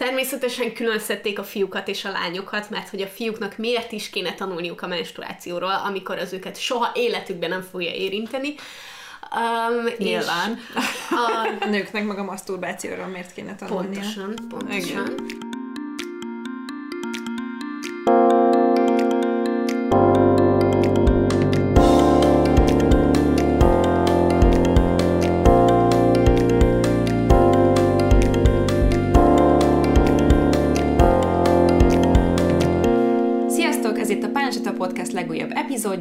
Természetesen külön szedték a fiúkat és a lányokat, mert hogy a fiúknak miért is kéne tanulniuk a menstruációról, amikor az őket soha életükben nem fogja érinteni. Um, Nyilván. A... a nőknek meg a maszturbációról miért kéne tanulnia. Pontosan, pontosan. Igen.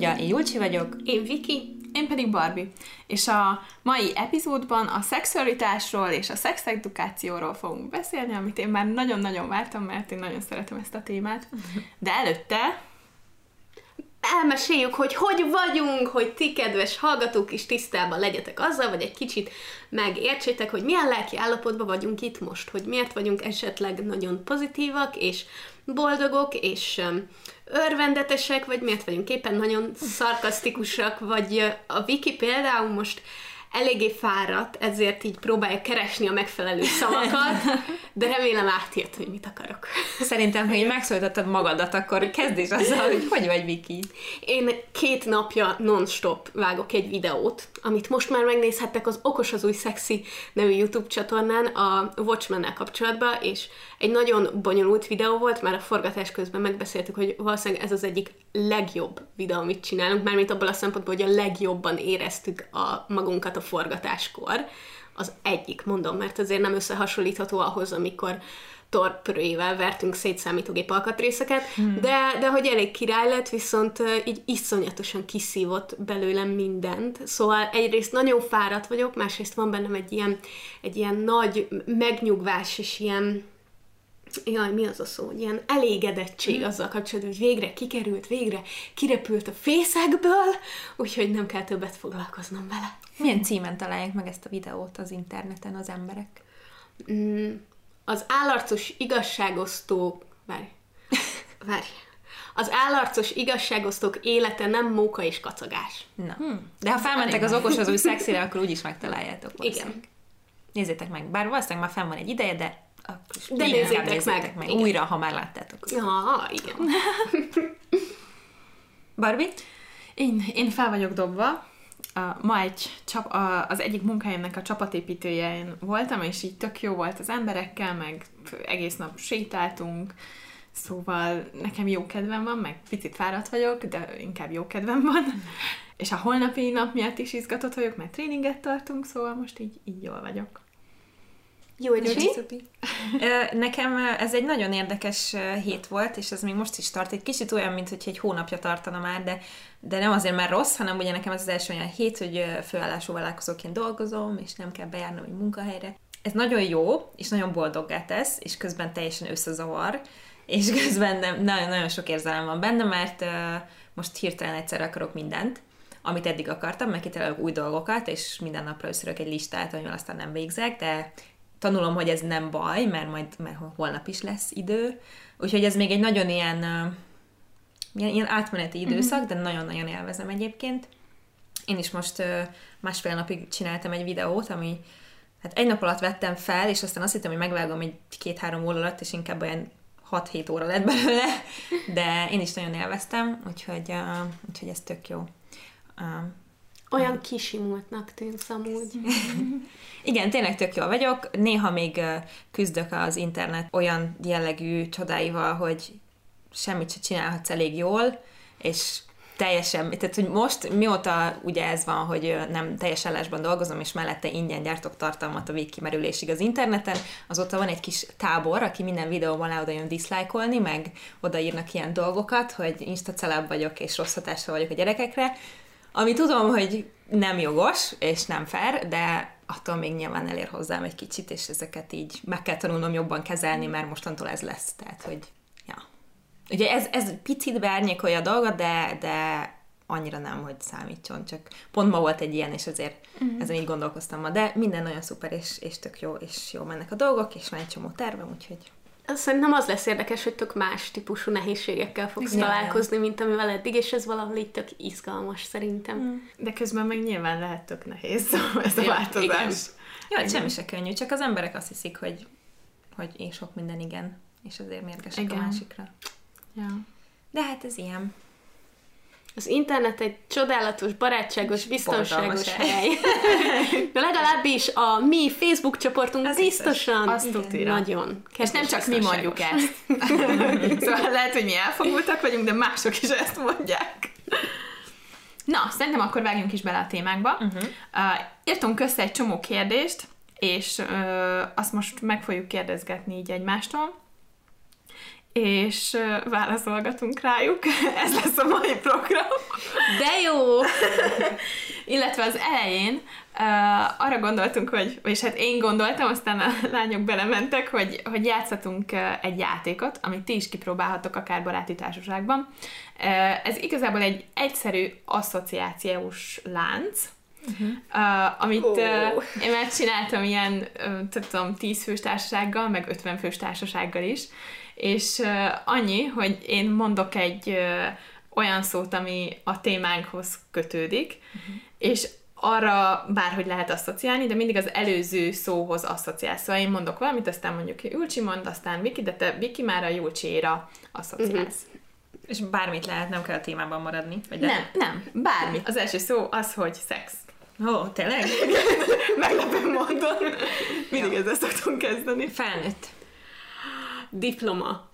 Epizódja. Én Julcsi vagyok. Én Viki. Én pedig Barbie. És a mai epizódban a szexualitásról és a szexedukációról fogunk beszélni, amit én már nagyon-nagyon vártam, mert én nagyon szeretem ezt a témát. De előtte elmeséljük, hogy hogy vagyunk, hogy ti, kedves hallgatók is tisztában legyetek azzal, vagy egy kicsit megértsétek, hogy milyen lelki állapotban vagyunk itt most, hogy miért vagyunk esetleg nagyon pozitívak, és boldogok, és örvendetesek, vagy miért vagyunk éppen nagyon szarkasztikusak, vagy a Viki például most eléggé fáradt, ezért így próbálja keresni a megfelelő szavakat, de remélem átjött, hogy mit akarok. Szerintem, ha így megszólítottad magadat, akkor kezd is azzal, hogy hogy vagy, Viki? Én két napja non-stop vágok egy videót, amit most már megnézhettek az Okos az új szexi nevű YouTube csatornán a watchmen kapcsolatban, és egy nagyon bonyolult videó volt, már a forgatás közben megbeszéltük, hogy valószínűleg ez az egyik legjobb videó, amit csinálunk, mármint abból a szempontból, hogy a legjobban éreztük a magunkat a forgatáskor. Az egyik, mondom, mert azért nem összehasonlítható ahhoz, amikor torpörőivel vertünk szét számítógép alkatrészeket, hmm. de, de hogy elég király lett, viszont így iszonyatosan kiszívott belőlem mindent. Szóval egyrészt nagyon fáradt vagyok, másrészt van bennem egy ilyen, egy ilyen nagy megnyugvás és ilyen jaj, mi az a szó, ilyen elégedettség mm. azzal kapcsolatban, hogy végre kikerült, végre kirepült a fészekből, úgyhogy nem kell többet foglalkoznom vele. Milyen címen találják meg ezt a videót az interneten az emberek? Mm, az állarcos igazságosztók... Várj. Várj. Az állarcos igazságosztók élete nem móka és kacagás. Na. Hmm. De ha felmentek az okos az új szexire, akkor úgyis megtaláljátok. Igen. Nézzétek meg, bár valószínűleg már fenn van egy ideje, de de nézzétek, nézzétek meg. meg. Újra, ha már láttátok. Ja, igen. Barbie? Én, én fel vagyok dobva. Uh, ma egy csap, uh, az egyik munkahelyemnek a csapatépítője én voltam, és így tök jó volt az emberekkel, meg egész nap sétáltunk, szóval nekem jó kedvem van, meg picit fáradt vagyok, de inkább jó kedvem van. és a holnapi nap miatt is izgatott vagyok, mert tréninget tartunk, szóval most így, így jól vagyok. Jó, és Nekem ez egy nagyon érdekes hét volt, és ez még most is tart. Egy kicsit olyan, mint hogy egy hónapja tartana már, de, de nem azért már rossz, hanem ugye nekem ez az első olyan hét, hogy főállású vállalkozóként dolgozom, és nem kell bejárnom egy munkahelyre. Ez nagyon jó, és nagyon boldoggá tesz, és közben teljesen összezavar, és közben nem, nagyon, nagyon sok érzelem van benne, mert uh, most hirtelen egyszer akarok mindent, amit eddig akartam, meg új dolgokat, és minden napra összörök egy listát, amivel aztán nem végzek, de tanulom, hogy ez nem baj, mert majd mert holnap is lesz idő. Úgyhogy ez még egy nagyon ilyen, ilyen, ilyen átmeneti mhm. időszak, de nagyon-nagyon élvezem egyébként. Én is most másfél napig csináltam egy videót, ami hát egy nap alatt vettem fel, és aztán azt hittem, hogy megvágom egy két-három óra alatt, és inkább olyan 6-7 óra lett belőle, de én is nagyon élveztem, úgyhogy, uh, úgyhogy ez tök jó. Uh, olyan kisimultnak tűnsz amúgy. Igen, tényleg tök jól vagyok. Néha még küzdök az internet olyan jellegű csodáival, hogy semmit sem csinálhatsz elég jól, és teljesen, tehát hogy most mióta ugye ez van, hogy nem teljes állásban dolgozom, és mellette ingyen gyártok tartalmat a végkimerülésig az interneten, azóta van egy kis tábor, aki minden videóban oda jön diszlájkolni, meg odaírnak ilyen dolgokat, hogy insta vagyok, és rossz hatással vagyok a gyerekekre, ami tudom, hogy nem jogos, és nem fair, de attól még nyilván elér hozzám egy kicsit, és ezeket így meg kell tanulnom jobban kezelni, mert mostantól ez lesz. Tehát, hogy ja. Ugye ez, ez picit beárnyékolja a dolgot, de, de annyira nem, hogy számítson, csak pont ma volt egy ilyen, és azért uh-huh. ezen így gondolkoztam ma, de minden nagyon szuper, és, és tök jó, és jó mennek a dolgok, és van egy csomó tervem, úgyhogy Szerintem az lesz érdekes, hogy tök más típusú nehézségekkel fogsz Igen. találkozni, mint amivel eddig, és ez valahol így tök izgalmas szerintem. Mm. De közben meg nyilván lehet tök nehéz szóval ez a változás. Igen. Ja, semmi se könnyű, csak az emberek azt hiszik, hogy hogy én sok minden igen, és azért mérgesek Igen. a másikra. Ja. De hát ez ilyen. Az internet egy csodálatos, barátságos, biztonságos hely. De legalábbis a mi Facebook csoportunk Az biztosan. tutira. Nagyon. És nem csak mi mondjuk ezt. szóval lehet, hogy mi elfogultak vagyunk, de mások is ezt mondják. Na, szerintem akkor vágjunk is bele a témákba. Uh-huh. Uh, írtunk össze egy csomó kérdést, és uh, azt most meg fogjuk kérdezgetni így egymástól, és válaszolgatunk rájuk. Ez lesz a mai program. De jó! Illetve az elején uh, arra gondoltunk, hogy, és hát én gondoltam, aztán a lányok belementek, hogy, hogy játszhatunk egy játékot, amit ti is kipróbálhatok akár baráti társaságban. Uh, ez igazából egy egyszerű asszociációs lánc, Uh-huh. Uh, amit Ó. uh, én már csináltam ilyen, uh, tudom, 10 fős társasággal, meg 50 fős társasággal is, és annyi, hogy én mondok egy olyan szót, ami a témánkhoz kötődik, uh-huh. és arra bárhogy lehet asszociálni, de mindig az előző szóhoz asszociálsz. Szóval én mondok valamit, aztán mondjuk Julcsi mond, aztán Viki, de te Viki már a Julcsiéra asszociálsz. Uh-huh. És bármit lehet, nem kell a témában maradni. Vagy de? Nem, nem, bármi. Az első szó az, hogy szex. Ó, tényleg? Meglepő módon. Mindig ezzel szoktunk kezdeni. Felnőtt. Diploma.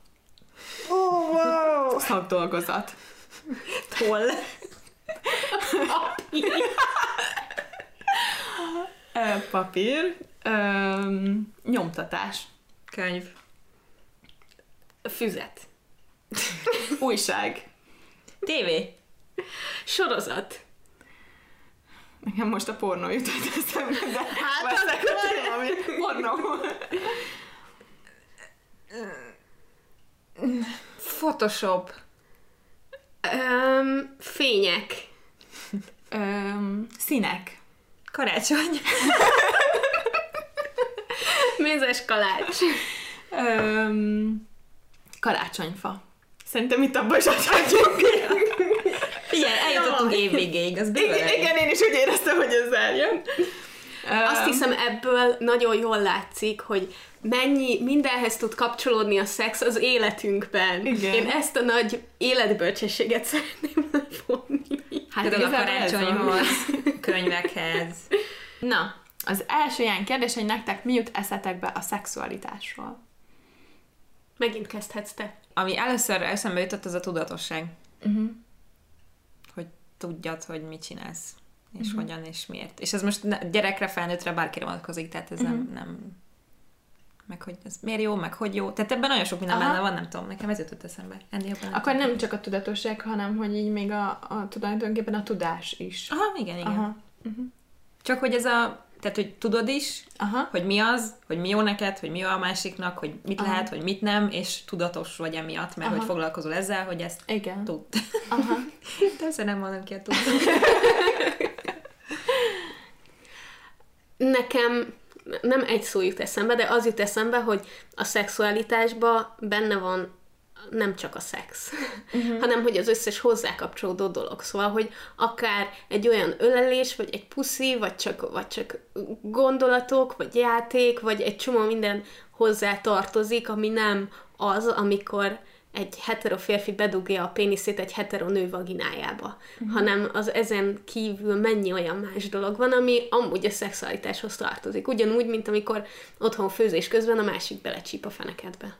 Oh, wow. Szakdolgozat. Toll. Ö, papír. Ö, nyomtatás. Könyv. Füzet. Újság. Tévé. Sorozat. Nekem most a pornó jutott eszembe, de hát az valami pornó. Photoshop. Um, fények. Ö, színek. Karácsony. Mézes kalács. Ö, karácsonyfa. Szerintem itt abban is adhatjuk. Figyelj, eljutottunk évvégéig, az igen, elég. igen, én is úgy éreztem, hogy ez eljön. Azt hiszem ebből nagyon jól látszik, hogy mennyi mindenhez tud kapcsolódni a szex az életünkben. Igen. Én ezt a nagy életbölcsességet szeretném lefonni. Hát Például a karácsonyhoz, könyvekhez. Na, az első ilyen kérdés, hogy nektek mi jut eszetekbe a szexualitásról? Megint kezdhetsz te. Ami először eszembe jutott, az a tudatosság. Uh-huh. Hogy tudjad, hogy mit csinálsz, és uh-huh. hogyan, és miért. És ez most gyerekre, felnőttre, bárkire vonatkozik, tehát ez uh-huh. nem, nem... Meg hogy ez miért jó, meg hogy jó. Tehát ebben nagyon sok minden Aha. benne van, nem tudom, nekem ez jutott eszembe. Ennél jobban Akkor nem csak a tudatosság, hanem hogy így még a, a tulajdonképpen a tudás is. Aha, igen, igen. Aha. Csak hogy ez a... Tehát, hogy tudod is, Aha. hogy mi az, hogy mi jó neked, hogy mi jó a másiknak, hogy mit Aha. lehet, hogy mit nem, és tudatos vagy emiatt, mert Aha. hogy foglalkozol ezzel, hogy ezt Igen. tud. Aha. Persze nem mondom ki a tud. Nekem nem egy szó jut eszembe, de az jut eszembe, hogy a szexualitásban benne van nem csak a szex, uh-huh. hanem hogy az összes hozzá kapcsolódó dolog. Szóval, hogy akár egy olyan ölelés, vagy egy puszi, vagy csak, vagy csak gondolatok, vagy játék, vagy egy csomó minden hozzá tartozik, ami nem az, amikor egy hetero férfi bedugja a péniszét egy hetero nő vaginájába, uh-huh. hanem az ezen kívül mennyi olyan más dolog van, ami amúgy a szexualitáshoz tartozik. Ugyanúgy, mint amikor otthon főzés közben a másik belecsíp a fenekedbe.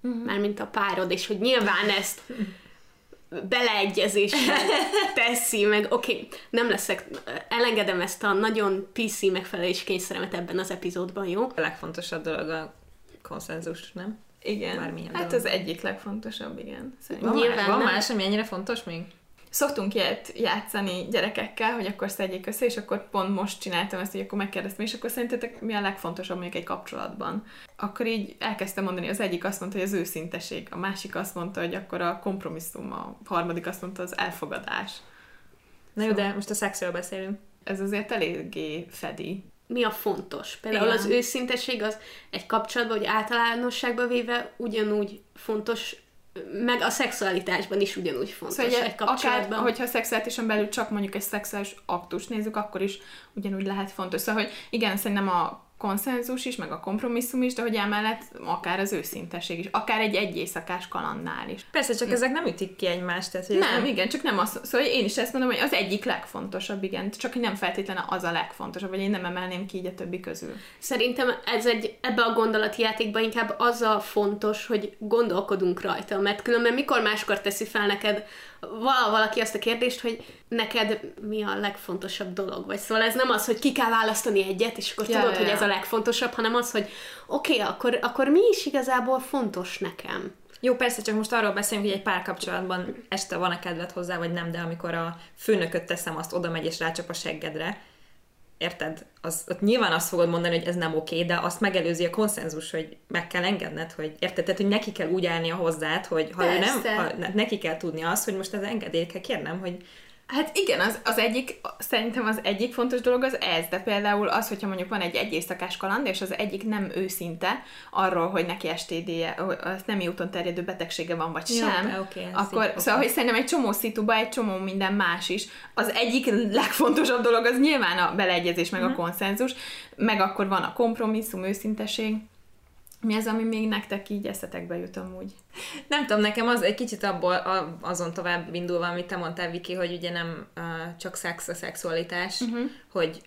Uh-huh. Mármint a párod, és hogy nyilván ezt beleegyezéssel teszi, meg oké, okay, nem leszek, elengedem ezt a nagyon PC megfelelés kényszeremet ebben az epizódban, jó? A legfontosabb dolog a konszenzus, nem? Igen. Bármilyen hát dolog. az egyik legfontosabb, igen. Szerintem. Van, Nyilván más, van nem. más, ami ennyire fontos még? Szoktunk ilyet játszani gyerekekkel, hogy akkor szedjék össze, és akkor pont most csináltam ezt, hogy akkor megkérdeztem, és akkor szerintetek mi a legfontosabb mondjuk egy kapcsolatban? Akkor így elkezdtem mondani, az egyik azt mondta, hogy az őszinteség, a másik azt mondta, hogy akkor a kompromisszum, a harmadik azt mondta, az elfogadás. Na jó, de most a szexről beszélünk. Ez azért eléggé fedi. Mi a fontos? Például Igen. az őszinteség az egy kapcsolatban, hogy általánosságban véve ugyanúgy fontos, meg a szexualitásban is ugyanúgy fontos Szóval egy ugye, akár, kapcsolatban. hogyha szexuálisan belül csak mondjuk egy szexuális aktus nézzük, akkor is ugyanúgy lehet fontos. Szóval, hogy igen, szerintem a konszenzus is, meg a kompromisszum is, de hogy emellett akár az őszinteség is, akár egy egy éjszakás kalandnál is. Persze, csak ezek nem ütik ki egymást. Tehát, hogy Nem, igen, csak nem az, szóval én is ezt mondom, hogy az egyik legfontosabb, igen, csak nem feltétlenül az a legfontosabb, vagy én nem emelném ki így a többi közül. Szerintem ez egy, ebbe a gondolati játékban inkább az a fontos, hogy gondolkodunk rajta, mert különben mikor máskor teszi fel neked val- valaki azt a kérdést, hogy neked mi a legfontosabb dolog, vagy szóval ez nem az, hogy ki kell választani egyet, és akkor Ja, tudod, ja, hogy ja. ez a legfontosabb, hanem az, hogy oké, okay, akkor, akkor mi is igazából fontos nekem. Jó, persze, csak most arról beszélünk, hogy egy párkapcsolatban este van-e kedved hozzá, vagy nem, de amikor a főnököt teszem, azt oda megy és rácsap a seggedre, érted? Az, ott nyilván azt fogod mondani, hogy ez nem oké, de azt megelőzi a konszenzus, hogy meg kell engedned, hogy érted? Tehát, hogy neki kell úgy állnia hozzád, hogy ha ő nem, Persze. ha, ne- neki kell tudni azt, hogy most ez engedélyt kell kérnem, hogy Hát igen, az, az egyik, szerintem az egyik fontos dolog az ez, de például az, hogyha mondjuk van egy egy éjszakás kaland, és az egyik nem őszinte arról, hogy neki hogy az nem úton terjedő betegsége van, vagy Ja, sem, ez akkor, így, oké. szóval, hogy szerintem egy csomó szituba, egy csomó minden más is. Az egyik legfontosabb dolog az nyilván a beleegyezés, meg a konszenzus, meg akkor van a kompromisszum, őszinteség. Mi az, ami még nektek így eszetekbe jut amúgy? Nem tudom, nekem az egy kicsit abból a, azon tovább indulva, amit te mondtál, Viki, hogy ugye nem uh, csak szex a szexualitás, uh-huh. hogy,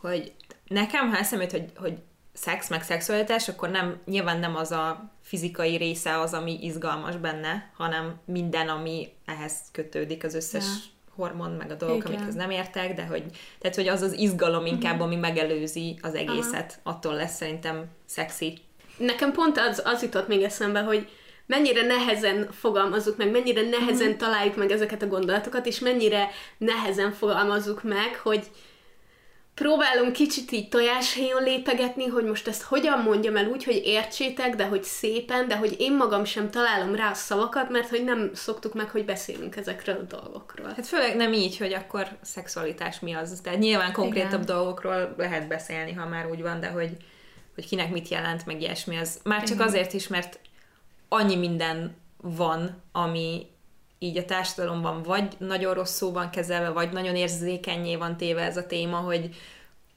hogy nekem, ha eszembe jut, hogy, hogy szex meg szexualitás, akkor nem, nyilván nem az a fizikai része az, ami izgalmas benne, hanem minden, ami ehhez kötődik, az összes Ja. hormon, meg a dolgok, Igen. amikhez nem értek, de hogy, tehát, hogy az az izgalom inkább, ami megelőzi az egészet, attól lesz szerintem szexi. Nekem pont az, az jutott még eszembe, hogy mennyire nehezen fogalmazzuk meg, mennyire nehezen Mhm. találjuk meg ezeket a gondolatokat, és mennyire nehezen fogalmazzuk meg, hogy próbálunk kicsit így tojáshelyen lépegetni, hogy most ezt hogyan mondjam el úgy, hogy értsétek, de hogy szépen, de hogy én magam sem találom rá a szavakat, mert hogy nem szoktuk meg, hogy beszélünk ezekről a dolgokról. Hát főleg nem így, hogy akkor szexualitás mi az. Tehát nyilván konkrétabb Igen. dolgokról lehet beszélni, ha már úgy van, de hogy, hogy kinek mit jelent, meg ilyesmi, az már csak Igen. azért is, mert annyi minden van, ami így a társadalomban vagy nagyon rosszul van kezelve, vagy nagyon érzékenyé van téve ez a téma, hogy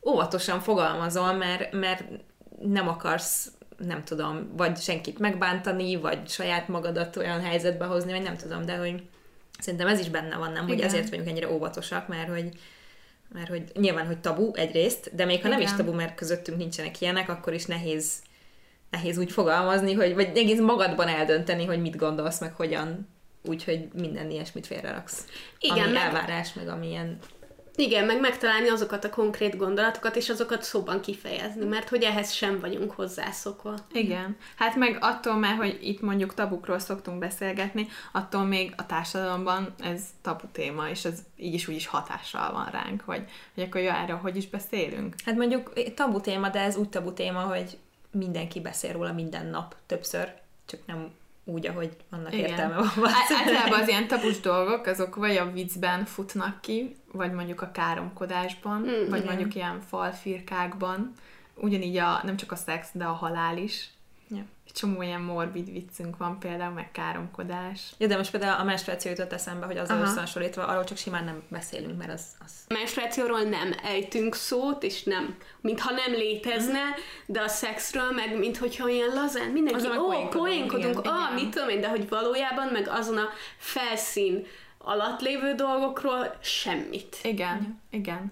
óvatosan fogalmazol, mert, mert nem akarsz, nem tudom, vagy senkit megbántani, vagy saját magadat olyan helyzetbe hozni, vagy nem tudom, de hogy szerintem ez is benne van, nem? Hogy Igen. ezért vagyunk ennyire óvatosak, mert hogy mert hogy nyilván, hogy tabu egyrészt, de még ha nem is Igen. tabu, mert közöttünk nincsenek ilyenek, akkor is nehéz, nehéz úgy fogalmazni, hogy, vagy egész magadban eldönteni, hogy mit gondolsz, meg hogyan, úgyhogy minden ilyesmit félreraksz. Igen, ami meg- elvárás, meg amilyen Igen, meg megtalálni azokat a konkrét gondolatokat, és azokat szóban kifejezni, mert hogy ehhez sem vagyunk hozzászokva. Igen. Hát meg attól már, hogy itt mondjuk tabukról szoktunk beszélgetni, attól még a társadalomban ez tabu téma, és ez így is úgy is hatással van ránk, hogy, hogy akkor jó, erről hogy is beszélünk. Hát mondjuk tabu téma, de ez úgy tabu téma, hogy mindenki beszél róla minden nap, többször, csak nem úgy, ahogy annak Igen. értelme van. Valószínűleg. Általában az ilyen tabus dolgok, azok vagy a viccben futnak ki, vagy mondjuk a káromkodásban, Mm, vagy igen. mondjuk ilyen falfirkákban. Ugyanígy a, nem csak a szex, de a halál is. Csomó ilyen morbid viccünk van például, meg káromkodás. Ja, de most például a menstruáció jutott eszembe, hogy azzal összehasonlítva, arról csak simán nem beszélünk, mert az, az A menstruációról nem ejtünk szót, és nem, mintha nem létezne, de a szexről meg, minthogyha olyan lazán, mindenki, Azon ó, poénkodunk, igen, ah, igen. mit tudom én, de hogy valójában meg azon a felszín alatt lévő dolgokról semmit. Igen, igen.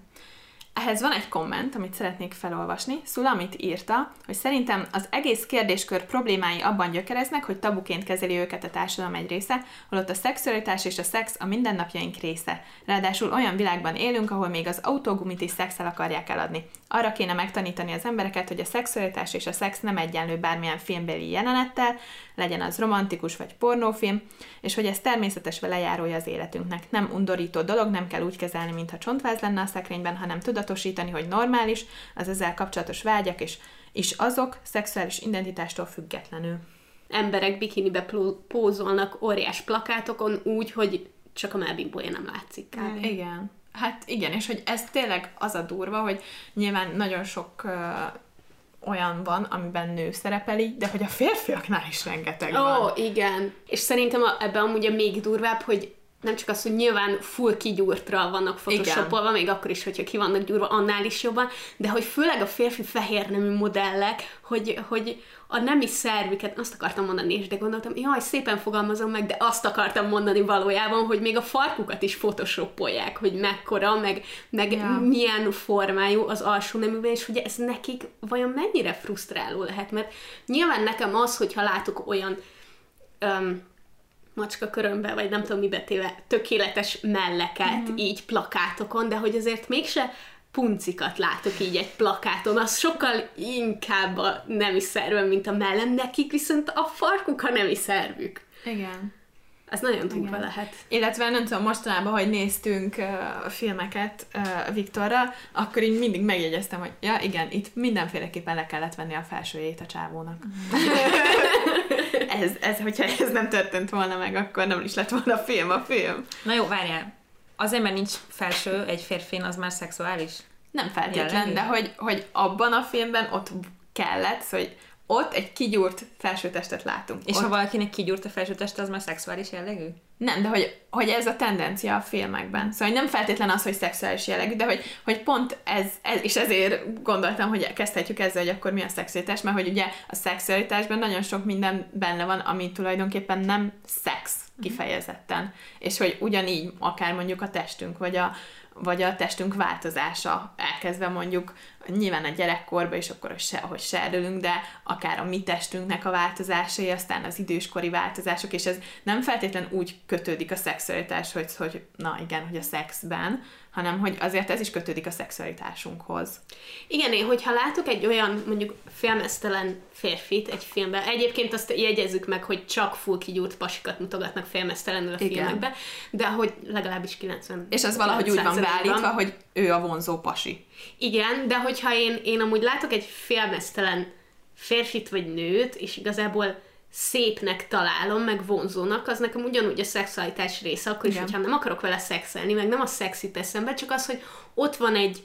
Ehhez van egy komment, amit szeretnék felolvasni. Szulamit írta, hogy szerintem az egész kérdéskör problémái abban gyökereznek, hogy tabuként kezeli őket a társadalom egy része, holott a szexualitás és a szex a mindennapjaink része. Ráadásul olyan világban élünk, ahol még az autógumit is szexel akarják eladni. Arra kéne megtanítani az embereket, hogy a szexualitás és a szex nem egyenlő bármilyen filmbeli jelenettel, legyen az romantikus vagy pornófilm, és hogy ez természetes velejárója az életünknek. Nem undorító dolog, nem kell úgy kezelni, mintha csontváz lenne a szekrényben, hanem tudatosítani, hogy normális az ezzel kapcsolatos vágyak, és, és azok szexuális identitástól függetlenül. Emberek bikinibe pózolnak óriás plakátokon úgy, hogy csak a melbimbója nem látszik kb. Igen. Hát igen, és hogy ez tényleg az a durva, hogy nyilván nagyon sok uh, olyan van, amiben nő szerepeli, de hogy a férfiaknál is rengeteg Ó, van. igen. És szerintem a, ebben amúgy a még durvább, hogy nem csak az, hogy nyilván full kigyúrtra vannak photoshopolva, még akkor is, hogyha ki vannak gyúrva, annál is jobban, de hogy főleg a férfi fehér nemű modellek, hogy, hogy a nemi szervüket, azt akartam mondani, és de gondoltam, jaj, szépen fogalmazom meg, de azt akartam mondani valójában, hogy még a farkukat is photoshopolják, hogy mekkora, meg, meg ja. milyen formájú az alsó neműben, és hogy ez nekik vajon mennyire frusztráló lehet, mert nyilván nekem az, hogyha látok olyan um, macska körömbe, vagy nem tudom mibe téve, tökéletes melleket mm-hmm. így plakátokon, de hogy azért mégse puncikat látok így egy plakáton, az sokkal inkább a nemi szervem, mint a mellem, nekik viszont a farkuk a nemi szervük. Igen. Ez nagyon durva lehet. Illetve nem tudom, mostanában, hogy néztünk uh, filmeket uh, Viktorra, akkor így mindig megjegyeztem, hogy ja igen, itt mindenféleképpen le kellett venni a felsőjét a csávónak. ez, ez, hogyha ez nem történt volna meg, akkor nem is lett volna film a film. Na jó, várjál. Azért, mert nincs felső egy férfin, az már szexuális? Nem feltétlen, de hogy, hogy abban a filmben ott kellett, hogy ott egy kigyúrt felsőtestet látunk. És ott... ha valakinek kigyúrt a felsőteste, az már szexuális jellegű? Nem, de hogy, hogy ez a tendencia a filmekben. Szóval nem feltétlen az, hogy szexuális jellegű, de hogy, hogy pont ez, ez, és ezért gondoltam, hogy kezdhetjük ezzel, hogy akkor mi a szexualitás, mert hogy ugye a szexualitásban nagyon sok minden benne van, ami tulajdonképpen nem szex kifejezetten. És hogy ugyanígy akár mondjuk a testünk, vagy a, vagy a testünk változása, elkezdve mondjuk nyilván a gyerekkorban is akkor, se, ahogy serdülünk, de akár a mi testünknek a változásai, aztán az időskori változások, és ez nem feltétlen úgy kötődik a szexualitás, hogy, hogy na igen, hogy a szexben, hanem hogy azért ez is kötődik a szexualitásunkhoz. Igen, én, hogyha látok egy olyan mondjuk filmesztelen férfit egy filmben, egyébként azt jegyezzük meg, hogy csak full kigyúrt pasikat mutogatnak filmesztelenül a Igen. filmekbe, de hogy legalábbis 90 És az valahogy úgy van beállítva, hogy ő a vonzó pasi. Igen, de hogyha én, én amúgy látok egy filmesztelen férfit vagy nőt, és igazából szépnek találom, meg vonzónak, az nekem ugyanúgy a szexualitás része, akkor is, Igen. hogyha nem akarok vele szexelni, meg nem a szexit eszembe, csak az, hogy ott van egy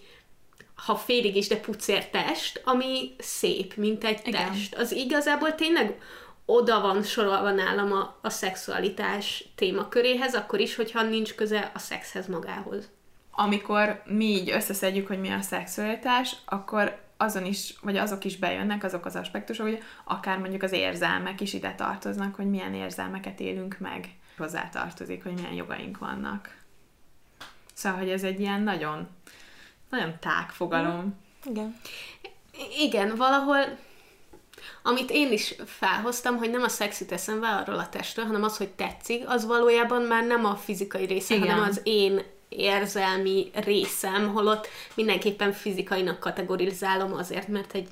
ha félig is, de pucér test, ami szép, mint egy Igen. test. Az igazából tényleg oda van sorolva nálam a, a szexualitás témaköréhez, akkor is, hogyha nincs köze a szexhez magához. Amikor mi így összeszedjük, hogy mi a szexualitás, akkor azon is, vagy azok is bejönnek, azok az aspektusok, hogy akár mondjuk az érzelmek is ide tartoznak, hogy milyen érzelmeket élünk meg. Hozzá tartozik, hogy milyen jogaink vannak. Szóval, hogy ez egy ilyen nagyon, nagyon tág fogalom. Igen. Igen, valahol amit én is felhoztam, hogy nem a szexit eszembe arról a testről, hanem az, hogy tetszik, az valójában már nem a fizikai része, Igen. hanem az én érzelmi részem, holott mindenképpen fizikainak kategorizálom azért, mert egy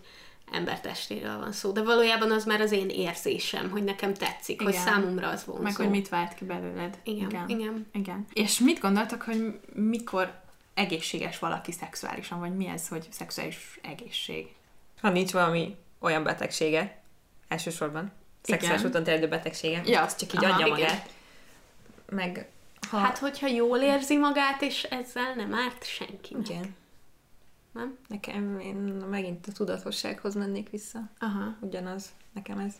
embertestéről van szó. De valójában az már az én érzésem, hogy nekem tetszik, igen. hogy számomra az vonzó. Meg hogy mit vált ki belőled. Igen, igen. igen. igen. És mit gondoltak, hogy mikor egészséges valaki szexuálisan, vagy mi ez, hogy szexuális egészség? Ha nincs valami olyan betegsége, elsősorban, szexuális úton terjedő betegsége, ja. az csak így Aha, adja magát. Igen. Meg ha... Hát, hogyha jól érzi magát, és ezzel nem árt senki. Igen. Nem? Nekem, én megint a tudatossághoz mennék vissza. Aha. Ugyanaz, nekem ez.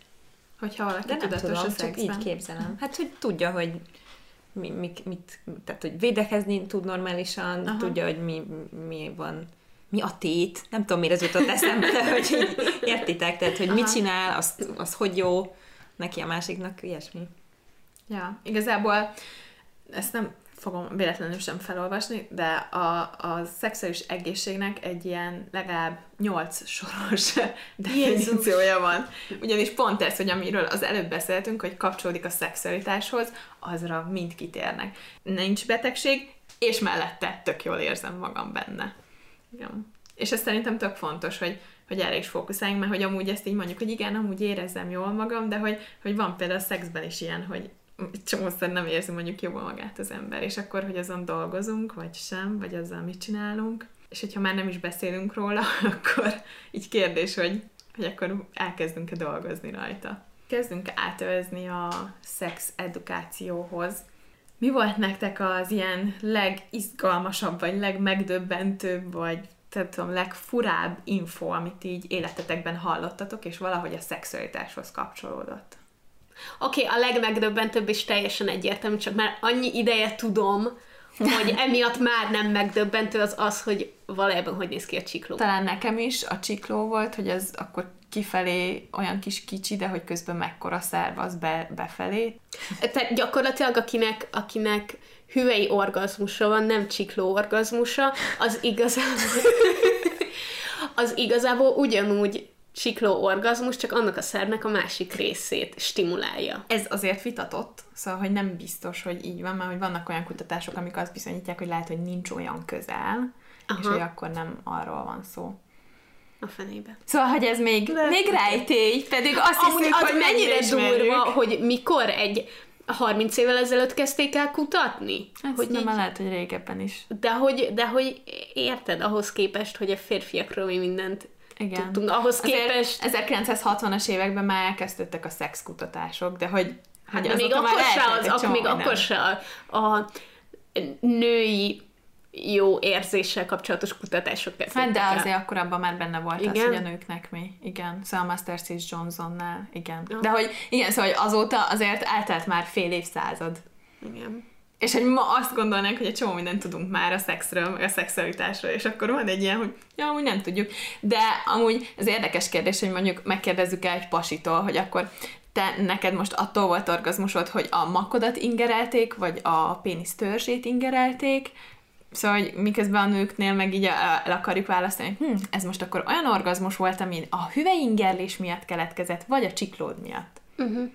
Hogyha valaki De tudatos tudom, a csak így képzelem. Hát, hogy tudja, hogy mi, mi, mit, tehát, hogy védekezni tud normálisan, Aha. tudja, hogy mi, mi van, mi a tét, nem tudom, miért ez jutott eszembe, de hogy így, értitek, tehát, hogy Aha. mit csinál, az, az hogy jó, neki a másiknak, ilyesmi. Ja, igazából ezt nem fogom véletlenül sem felolvasni, de a, a szexuális egészségnek egy ilyen legalább nyolc soros definíciója van. Ugyanis pont ez, hogy amiről az előbb beszéltünk, hogy kapcsolódik a szexualitáshoz, azra mind kitérnek. Nincs betegség, és mellette tök jól érzem magam benne. Igen. És ez szerintem tök fontos, hogy, hogy erre is fókuszáljunk, mert hogy amúgy ezt így mondjuk, hogy igen, amúgy érezzem jól magam, de hogy, hogy van például a szexben is ilyen, hogy csomószor nem érzi mondjuk jobban magát az ember, és akkor, hogy azon dolgozunk, vagy sem, vagy azzal mit csinálunk, és hogyha már nem is beszélünk róla, akkor így kérdés, hogy, hogy akkor elkezdünk-e dolgozni rajta. Kezdünk átövezni a szex edukációhoz. Mi volt nektek az ilyen legizgalmasabb, vagy legmegdöbbentőbb, vagy tehát tudom, legfurább info, amit így életetekben hallottatok, és valahogy a szexualitáshoz kapcsolódott? Oké, okay, a legmegdöbbentőbb és teljesen egyértelmű, csak már annyi ideje tudom, hogy emiatt már nem megdöbbentő az az, hogy valójában hogy néz ki a csikló. Talán nekem is a csikló volt, hogy az akkor kifelé olyan kis kicsi, de hogy közben mekkora szerv az be, befelé. Tehát gyakorlatilag akinek, akinek hüvei orgazmusa van, nem csikló orgazmusa, az igazából, az igazából ugyanúgy csikló orgazmus, csak annak a szervnek a másik részét stimulálja. Ez azért vitatott, szóval, hogy nem biztos, hogy így van, mert hogy vannak olyan kutatások, amik azt bizonyítják, hogy lehet, hogy nincs olyan közel, Aha. és hogy akkor nem arról van szó. A fenébe. Szóval, hogy ez még, De... még rejtély, pedig azt hiszem, hogy mennyire durva, hogy mikor egy 30 évvel ezelőtt kezdték el kutatni? Hát hogy nem így... lehet, hogy régebben is. De hogy, de hogy érted, ahhoz képest, hogy a férfiakról mi mindent igen. tudtunk. Ahhoz képest... 1960-as években már elkezdődtek a szexkutatások, de hogy, hát hogy még akkor se, az, ak- még akkor se a, a női jó érzéssel kapcsolatos kutatások kezdődtek Hát de el. azért akkor abban már benne volt igen? az, hogy a nőknek mi. Igen, szóval Masters és Johnsonnál, igen. Ja. De hogy igen, szóval hogy azóta azért eltelt már fél évszázad. Igen. És hogy ma azt gondolnánk, hogy egy csomó mindent tudunk már a szexről, meg a szexualitásról, és akkor van egy ilyen, hogy ja, amúgy nem tudjuk. De amúgy az érdekes kérdés, hogy mondjuk megkérdezzük el egy pasitól, hogy akkor te neked most attól volt orgazmusod, hogy a makodat ingerelték, vagy a pénisz törzsét ingerelték, Szóval, hogy miközben a nőknél meg így el akarjuk választani, hogy hm, ez most akkor olyan orgazmus volt, ami a hüveingerlés miatt keletkezett, vagy a csiklód miatt. Uh-huh.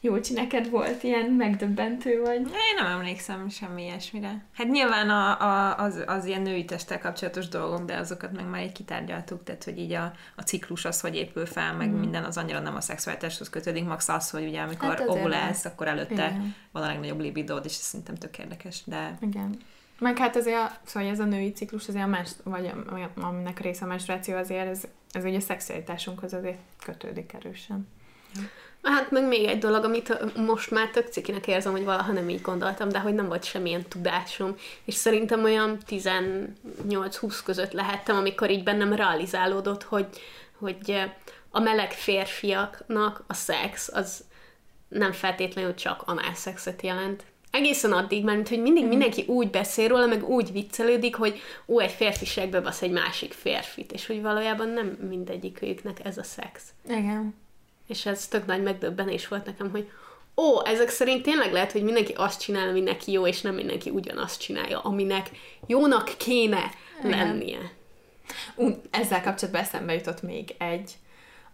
Jócsi, neked volt ilyen megdöbbentő vagy? Én nem emlékszem semmi ilyesmire. Hát nyilván a, a, az, az ilyen női testtel kapcsolatos dolgok, de azokat meg már egy kitárgyaltuk, tehát hogy így a, a ciklus az, hogy épül fel, meg mm. minden az annyira nem a szexualitáshoz kötődik, max az, hogy ugye amikor hát ovulálsz, akkor előtte Igen. van a legnagyobb libidód, és ez szerintem tök érdekes, de... Igen. Meg hát azért, a, szóval ez a női ciklus, azért a más, vagy aminek a része a menstruáció, azért ez, ez ugye a szexualitásunkhoz azért kötődik erősen. Hát meg még egy dolog, amit most már tök cikinek érzem, hogy valaha nem így gondoltam, de hogy nem volt semmilyen tudásom. És szerintem olyan 18-20 között lehettem, amikor így bennem realizálódott, hogy, hogy a meleg férfiaknak a szex az nem feltétlenül csak análszexet jelent. Egészen addig, mert hogy mindig mm. mindenki úgy beszél róla, meg úgy viccelődik, hogy ó, egy férfi segbe basz egy másik férfit, és hogy valójában nem mindegyik őknek ez a szex. Igen. És ez tök nagy megdöbbenés volt nekem, hogy ó, ezek szerint tényleg lehet, hogy mindenki azt csinál, ami neki jó, és nem mindenki ugyanazt csinálja, aminek jónak kéne lennie. Uh, ezzel kapcsolatban eszembe jutott még egy,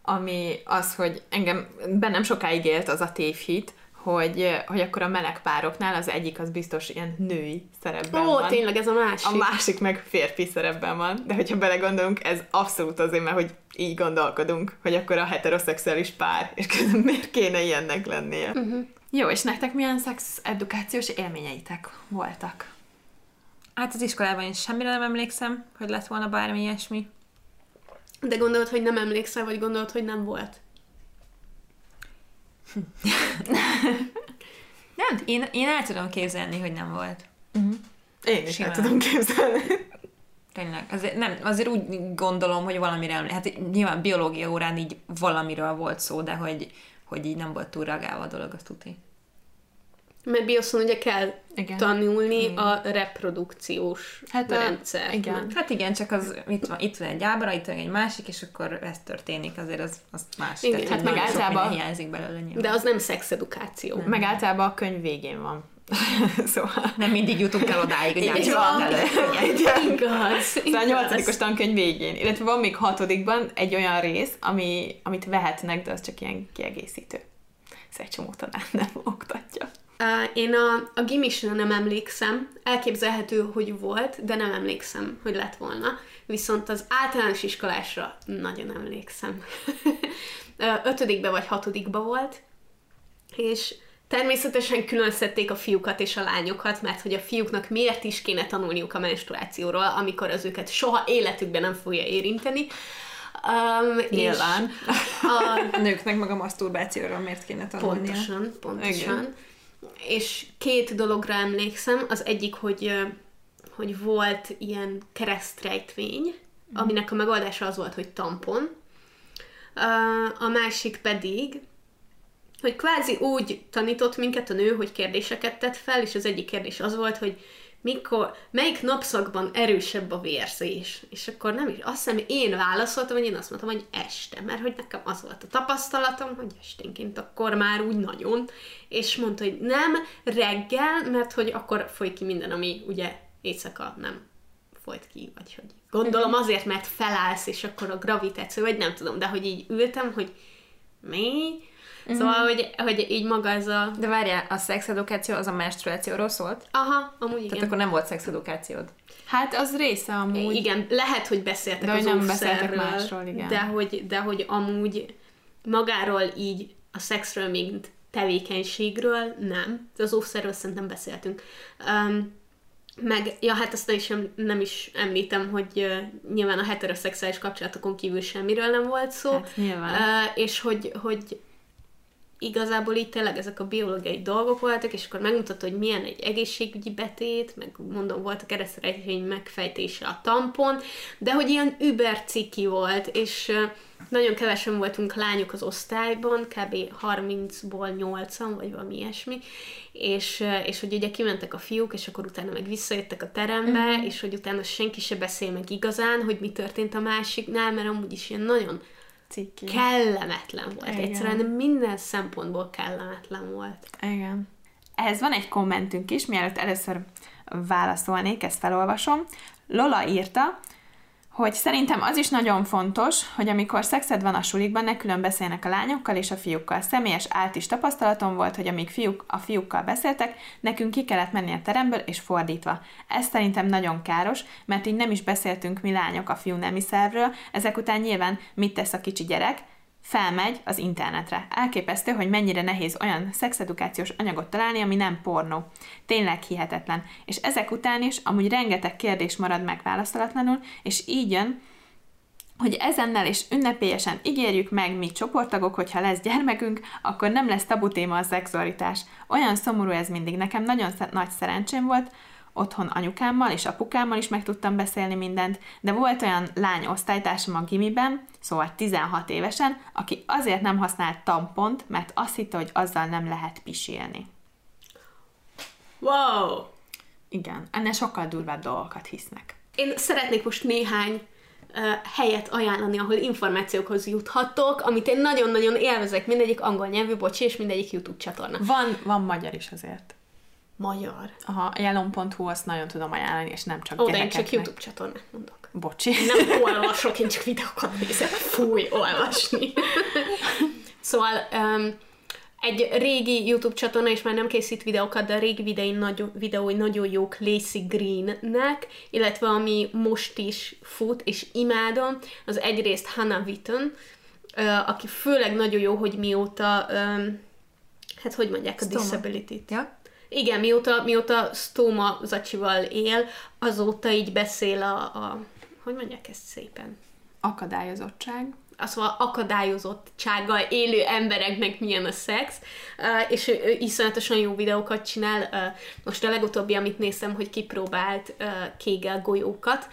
ami az, hogy engem bennem sokáig élt az a tévhit, hogy, hogy akkor a meleg pároknál az egyik az biztos ilyen női szerepben Ó, van. tényleg ez a másik. A másik meg férfi szerepben van. De hogyha belegondolunk, ez abszolút azért, mert hogy így gondolkodunk, hogy akkor a heteroszexuális pár, és közben miért kéne ilyennek lennie. Uh-huh. Jó, és nektek milyen szex edukációs élményeitek voltak? Hát az iskolában is semmire nem emlékszem, hogy lett volna bármi ilyesmi. De gondolod, hogy nem emlékszel, vagy gondolod, hogy nem volt? nem, én, én el tudom képzelni, hogy nem volt. Uh-huh. Én is Simán. el tudom képzelni. Tényleg, azért, nem, azért úgy gondolom, hogy valamire, hát nyilván biológia órán így valamiről volt szó, de hogy, hogy így nem volt túl reagálva a dolog, azt tuti. Mert bioszon ugye kell igen. tanulni igen. a reprodukciós hát rendszer. Igen. Hát igen, csak az itt van, itt van egy ábra, itt van egy másik, és akkor ez történik, azért az, az más. Igen. Tehát, hát meg általában hiányzik belőle nyilván. De az nem szexedukáció. Nem. Meg általában a könyv végén van. szóval... Nem mindig jutunk el odáig, hogy nem van elő. Igaz. Szóval a nyolcadikos tankönyv végén. Illetve van még hatodikban egy olyan rész, ami, amit vehetnek, de az csak ilyen kiegészítő. Ez egy csomó tanár nem oktatja. Én a, a gimisre nem emlékszem, elképzelhető, hogy volt, de nem emlékszem, hogy lett volna. Viszont az általános iskolásra nagyon emlékszem. Ötödikbe vagy hatodikba volt, és természetesen külön szedték a fiúkat és a lányokat, mert hogy a fiúknak miért is kéne tanulniuk a menstruációról, amikor az őket soha életükben nem fogja érinteni. Um, Nyilván. A, a nőknek meg a maszturbációról miért kéne tanulnia. Pontosan, pontosan. Igen és két dologra emlékszem. Az egyik, hogy, hogy volt ilyen keresztrejtvény, mm. aminek a megoldása az volt, hogy tampon. A másik pedig, hogy kvázi úgy tanított minket a nő, hogy kérdéseket tett fel, és az egyik kérdés az volt, hogy mikor, melyik napszakban erősebb a vérzés? És akkor nem is, azt hiszem én válaszoltam, hogy én azt mondtam, hogy este, mert hogy nekem az volt a tapasztalatom, hogy esténként akkor már úgy nagyon, és mondta, hogy nem reggel, mert hogy akkor folyik ki minden, ami ugye éjszaka nem folyt ki, vagy hogy gondolom mhm. azért, mert felállsz, és akkor a gravitáció, vagy nem tudom, de hogy így ültem, hogy mi? Mm-hmm. Szóval, hogy, hogy így maga ez a... De várjál, a szexedukáció az a menstruációról szólt? Aha, amúgy igen. Tehát akkor nem volt szexedukációd? Hát az része amúgy. Igen, lehet, hogy beszéltek de az nem beszéltek másról, igen. De hogy, de hogy amúgy magáról így a szexről, mint tevékenységről nem. De az óvszerről szerintem beszéltünk. Um, meg, ja, hát azt nem is, nem is említem, hogy uh, nyilván a heteroszexuális kapcsolatokon kívül semmiről nem volt szó. Hát, nyilván. Uh, és hogy, hogy igazából itt tényleg ezek a biológiai dolgok voltak, és akkor megmutatta, hogy milyen egy egészségügyi betét, meg mondom, volt a keresztrejtvény megfejtése a tampon, de hogy ilyen über ciki volt, és nagyon kevesen voltunk lányok az osztályban, kb. 30-ból 8-an, vagy valami ilyesmi, és, és hogy ugye kimentek a fiúk, és akkor utána meg visszajöttek a terembe, mm-hmm. és hogy utána senki se beszél meg igazán, hogy mi történt a másiknál, mert amúgy is ilyen nagyon Ciki. kellemetlen volt. Igen. Egyszerűen minden szempontból kellemetlen volt. Igen. Ehhez van egy kommentünk is, mielőtt először válaszolnék, ezt felolvasom. Lola írta, hogy szerintem az is nagyon fontos, hogy amikor szexed van a sulikban, ne külön beszélnek a lányokkal és a fiúkkal. Személyes ált is tapasztalatom volt, hogy amíg fiúk a fiúkkal beszéltek, nekünk ki kellett menni a teremből, és fordítva. Ez szerintem nagyon káros, mert így nem is beszéltünk mi lányok a fiú nemi szervről, ezek után nyilván mit tesz a kicsi gyerek, felmegy az internetre. Elképesztő, hogy mennyire nehéz olyan szexedukációs anyagot találni, ami nem pornó. Tényleg hihetetlen. És ezek után is amúgy rengeteg kérdés marad megválaszolatlanul, és így jön, hogy ezennel és ünnepélyesen ígérjük meg mi csoporttagok, hogyha lesz gyermekünk, akkor nem lesz tabu téma a szexualitás. Olyan szomorú ez mindig. Nekem nagyon nagy szerencsém volt, otthon anyukámmal és apukámmal is meg tudtam beszélni mindent, de volt olyan lány osztálytársam a gimiben, szóval 16 évesen, aki azért nem használt tampont, mert azt hitte, hogy azzal nem lehet pisilni. Wow! Igen, ennél sokkal durvább dolgokat hisznek. Én szeretnék most néhány helyet ajánlani, ahol információkhoz juthatok, amit én nagyon-nagyon élvezek, mindegyik angol nyelvű, bocsi, és mindegyik YouTube csatorna. Van, van magyar is azért. Magyar. Aha, jelon.hu azt nagyon tudom ajánlani, és nem csak Ó, de én csak YouTube csatornát mondok. Bocsi. Nem olvasok, én csak videókat nézek. Fúj, olvasni. szóval um, egy régi YouTube csatorna, és már nem készít videókat, de a régi videói nagyon, videói nagyon jók Lacey Greennek, illetve ami most is fut, és imádom, az egyrészt Hannah Witten, uh, aki főleg nagyon jó, hogy mióta um, hát hogy mondják a disability-t. Ja? Igen, mióta, mióta Stoma zacsival él, azóta így beszél a, a hogy mondják ezt szépen? Akadályozottság. Az van, akadályozottsággal élő embereknek milyen a szex, és ő, iszonyatosan jó videókat csinál. Most a legutóbbi, amit néztem, hogy kipróbált kégel golyókat,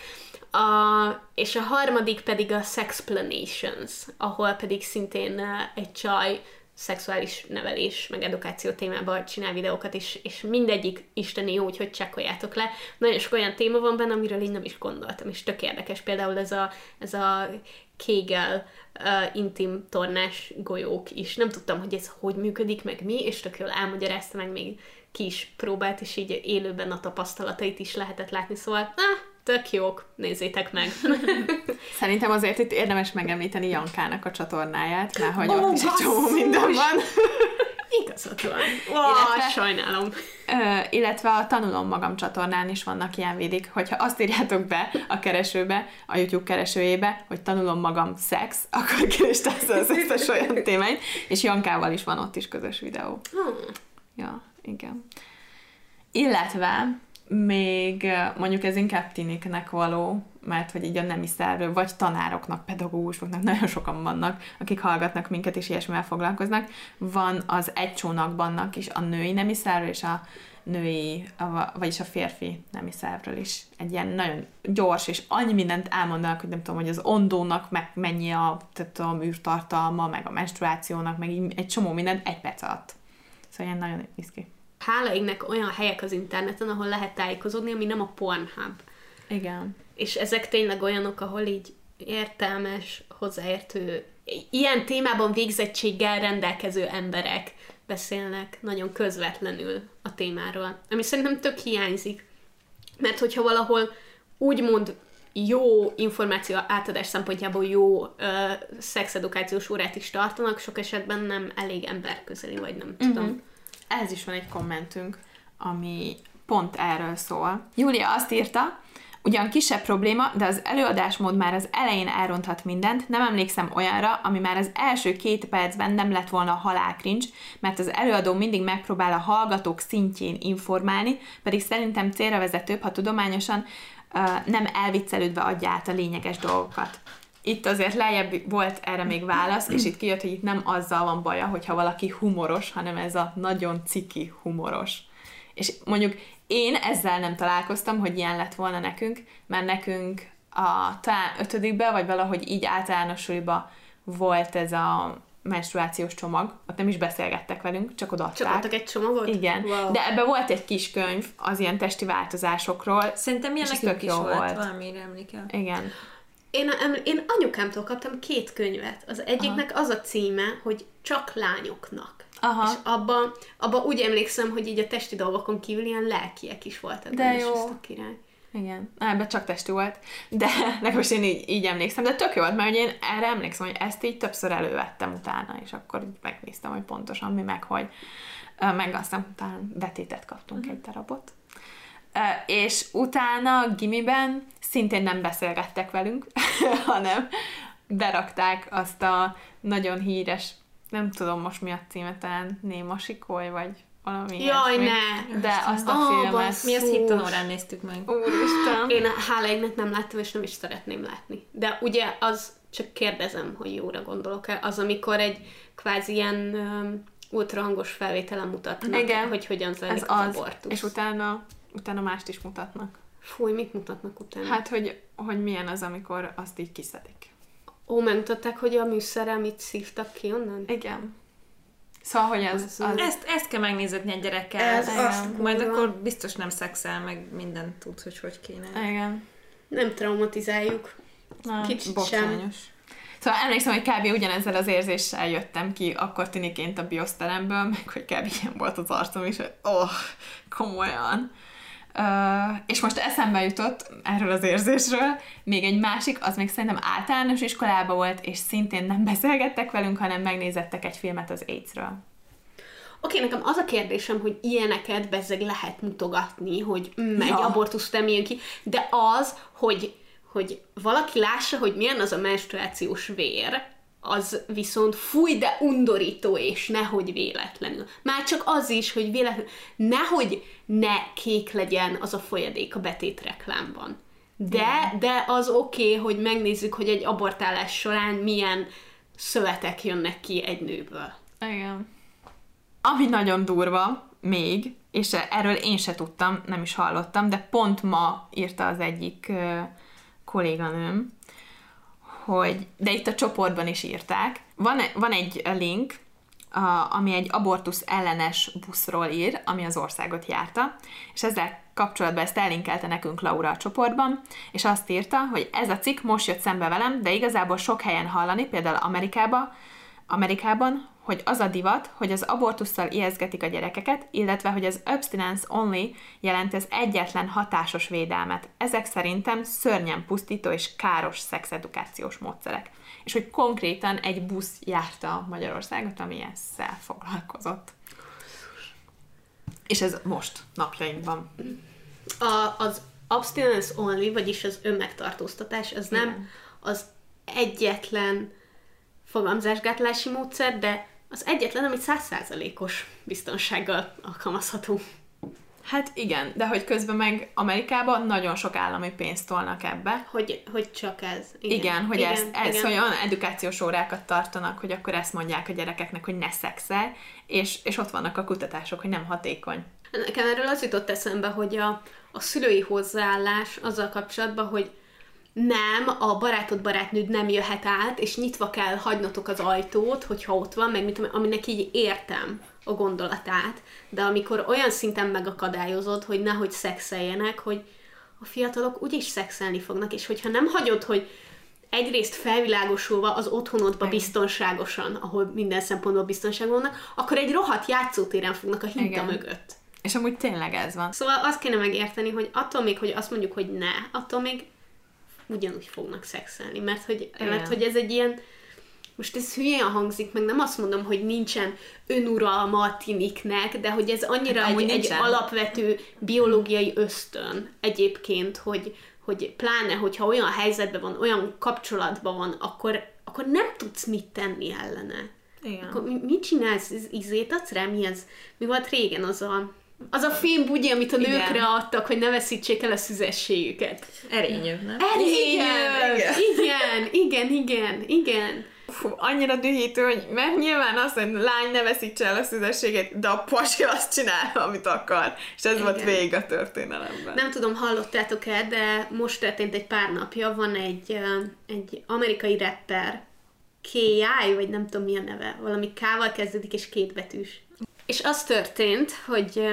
a, és a harmadik pedig a Sexplanations, ahol pedig szintén egy csaj szexuális nevelés, meg edukáció témában csinál videókat, és, és mindegyik isteni jó, úgyhogy csekkoljátok le. Nagyon sok olyan téma van benne, amiről én nem is gondoltam, és tök érdekes. Például ez a, ez a Kegel uh, intim tornás golyók is. Nem tudtam, hogy ez hogy működik, meg mi, és tök jól elmagyarázta, meg még ki is próbált, és így élőben a tapasztalatait is lehetett látni, szóval ah, tök jók, nézzétek meg. Szerintem azért itt érdemes megemlíteni Jankának a csatornáját, mert hogy oh, ott is egy csomó minden van. Igazad van. Oh, illetve, sajnálom. Ö, illetve a Tanulom Magam csatornán is vannak ilyen védik, hogyha azt írjátok be a keresőbe, a YouTube keresőjébe, hogy Tanulom Magam szex, akkor tesz az összes olyan témáit, és Jankával is van ott is közös videó. Hmm. Ja, igen. Illetve még mondjuk ez inkább tiniknek való, mert hogy így a nemi szervő, vagy tanároknak, pedagógusoknak, nagyon sokan vannak, akik hallgatnak minket és ilyesmivel foglalkoznak. Van az egy csónakbannak is a női nemi szervő és a női, vagyis a férfi nemi szervről is. Egy ilyen nagyon gyors, és annyi mindent elmondanak, hogy nem tudom, hogy az ondónak meg mennyi a, tehát a műrtartalma, meg a menstruációnak, meg egy csomó mindent egy perc alatt. Szóval ilyen nagyon izgi. Hála égnek olyan helyek az interneten, ahol lehet tájékozódni, ami nem a Pornhub. Igen. És ezek tényleg olyanok, ahol így értelmes, hozzáértő, ilyen témában végzettséggel rendelkező emberek beszélnek nagyon közvetlenül a témáról. Ami szerintem tök hiányzik. Mert hogyha valahol úgymond jó információ átadás szempontjából jó ö, szexedukációs órát is tartanak, sok esetben nem elég emberközeli, vagy nem tudom. Mhm. Ehhez is van egy kommentünk, ami pont erről szól. Júlia azt írta, ugyan kisebb probléma, de az előadásmód már az elején elronthat mindent, nem emlékszem olyanra, ami már az első két percben nem lett volna halálkrincs, mert az előadó mindig megpróbál a hallgatók szintjén informálni, pedig szerintem célra vezetőbb, ha tudományosan uh, nem elviccelődve adja át a lényeges dolgokat. Itt azért lejjebb volt erre még válasz, és itt kijött, hogy itt nem azzal van baja, hogyha valaki humoros, hanem ez a nagyon ciki humoros. És mondjuk én ezzel nem találkoztam, hogy ilyen lett volna nekünk, mert nekünk a talán ötödikben, vagy valahogy így általános suliba volt ez a menstruációs csomag, ott nem is beszélgettek velünk, csak odaadták. Csak adtak egy csomagot? Igen, Wow. de ebbe volt egy kis könyv az ilyen testi változásokról. Szerintem ilyen És ez nekünk tök is jó volt, volt. valamire emlékel. Igen. Én, én anyukámtól kaptam két könyvet. Az egyiknek az a címe, hogy Csak lányoknak. Aha. És abban abba úgy emlékszem, hogy így a testi dolgokon kívül ilyen lelkiek is voltak. De és jó. ez tök király. Igen, Na, ebben csak testi volt, de legalábbis én így, így emlékszem, de tök jó volt, mert hogy én erre emlékszem, hogy ezt így többször elővettem utána, és akkor megnéztem, hogy pontosan mi, meg hogy, meg aztán utána betétet kaptunk egy darabot. És utána gimiben szintén nem beszélgettek velünk, hanem berakták azt a nagyon híres, nem tudom most mi a címe, talán Néma Sikoly, vagy valami Jaj, ilyesmi. ne! De azt a Ó, filmet... Mi azt hittanórán néztük meg. Úristen! Én hála égnek nem láttam, és nem is szeretném látni. De ugye az, csak kérdezem, hogy jóra gondolok-e, az, amikor egy kvázi ilyen um, ultrahangos felvételen mutatnak, Igen. hogy hogyan Ez zajlik az, az, abortusz. és utána, utána mást is mutatnak. Fúj, mit mutatnak utána? Hát, hogy, hogy milyen az, amikor azt így kiszedik. Ó, megmutatták, hogy a műszerrel mit szívtak ki onnan? Igen. Szóval, hogy ez... Az- Az, Ezt, ezt kell megnézetni egy gyerekkel. Ez Igen. azt Majd akkor biztos nem szexel, meg mindent tud, hogy hogy kéne. igen. Nem traumatizáljuk. Na, Kicsit botrányos. Szóval emlékszem, hogy kb. ugyanezzel az érzéssel jöttem ki akkor tiniként a bioszteremből, meg hogy kb. ilyen volt az arcom is, hogy oh, komolyan. Uh, és most eszembe jutott erről az érzésről még egy másik, az még szerintem általános iskolában volt, és szintén nem beszélgettek velünk, hanem megnézettek egy filmet az AIDS-ről. Oké, nekem az a kérdésem, hogy ilyeneket bezzeg lehet mutogatni, hogy mm, egy Ja. abortusz nem jön ki, de az, hogy, hogy valaki lássa, hogy milyen az a menstruációs vér, az viszont fúj, de undorító, és nehogy véletlenül. Már csak az is, hogy véletlenül, nehogy ne kék legyen az a folyadék a betét reklámban. De, de az oké, okay, hogy megnézzük, hogy egy abortálás során milyen szövetek jönnek ki egy nőből. Igen. Ami nagyon durva, még, és erről én se tudtam, nem is hallottam, de pont ma írta az egyik kolléganőm, hogy, de itt a csoportban is írták. Van, van egy link, a, ami egy abortusz ellenes buszról ír, ami az országot járta, és ezzel kapcsolatban ezt ellinkelte nekünk Laura a csoportban, és azt írta, hogy ez a cikk most jött szembe velem, de igazából sok helyen hallani, például Amerikába, Amerikában, hogy az a divat, hogy az abortusszal ijeszgetik a gyerekeket, illetve hogy az abstinence only jelenti az egyetlen hatásos védelmet. Ezek szerintem szörnyen pusztító és káros szexedukációs módszerek. És hogy konkrétan egy busz járta Magyarországot, ami ezzel foglalkozott. És ez most, napjainkban. a, az abstinence only, vagyis az önmegtartóztatás, az nem Igen. az egyetlen fogamzásgátlási módszer, de az egyetlen, amit százszázalékos biztonsággal alkalmazható. Hát igen, de hogy közben meg Amerikában nagyon sok állami pénzt tolnak ebbe. Hogy, hogy csak ez. Igen, igen hogy igen, ezt, ez, igen. hogy olyan edukációs órákat tartanak, hogy akkor ezt mondják a gyerekeknek, hogy ne szexel, és, és ott vannak a kutatások, hogy nem hatékony. Nekem erről az jutott eszembe, hogy a, a szülői hozzáállás azzal kapcsolatban, hogy nem, a barátod barátnőd nem jöhet át, és nyitva kell hagynotok az ajtót, hogyha ott van, meg mit, aminek így értem a gondolatát, de amikor olyan szinten megakadályozod, hogy nehogy szexeljenek, hogy a fiatalok úgyis szexelni fognak, és hogyha nem hagyod, hogy egyrészt felvilágosulva az otthonodba Igen. biztonságosan, ahol minden szempontból biztonságban vannak, akkor egy rohadt játszótéren fognak a hinta Igen. mögött. És amúgy tényleg ez van. Szóval azt kéne megérteni, hogy attól még, hogy azt mondjuk, hogy ne, attól még ugyanúgy fognak szexelni, mert hogy, mert hogy ez egy ilyen, most ez hülyén hangzik, meg nem azt mondom, hogy nincsen önuralma a tiniknek, de hogy ez annyira hát, egy, egy alapvető biológiai ösztön egyébként, hogy, hogy pláne, hogyha olyan helyzetben van, olyan kapcsolatban van, akkor, akkor nem tudsz mit tenni ellene. Igen. Akkor mit csinálsz? Izét adsz rá? Mi, ez? mi volt régen az a az a fém bugyi, amit a igen. nőkre adtak, hogy ne veszítsék el a szüzességüket. Erényő, nem? Erényő! Igen, igen, igen, igen. igen. Fú, annyira dühítő, hogy mert nyilván azt hogy lány ne veszítse el a szüzességét, de a pasi azt csinál, amit akar. És ez Igen. volt végig a történelemben. Nem tudom, hallottátok-e, de most történt egy pár napja, van egy, egy amerikai rapper, K.I., vagy nem tudom mi a neve, valami K-val kezdődik, és kétbetűs. És az történt, hogy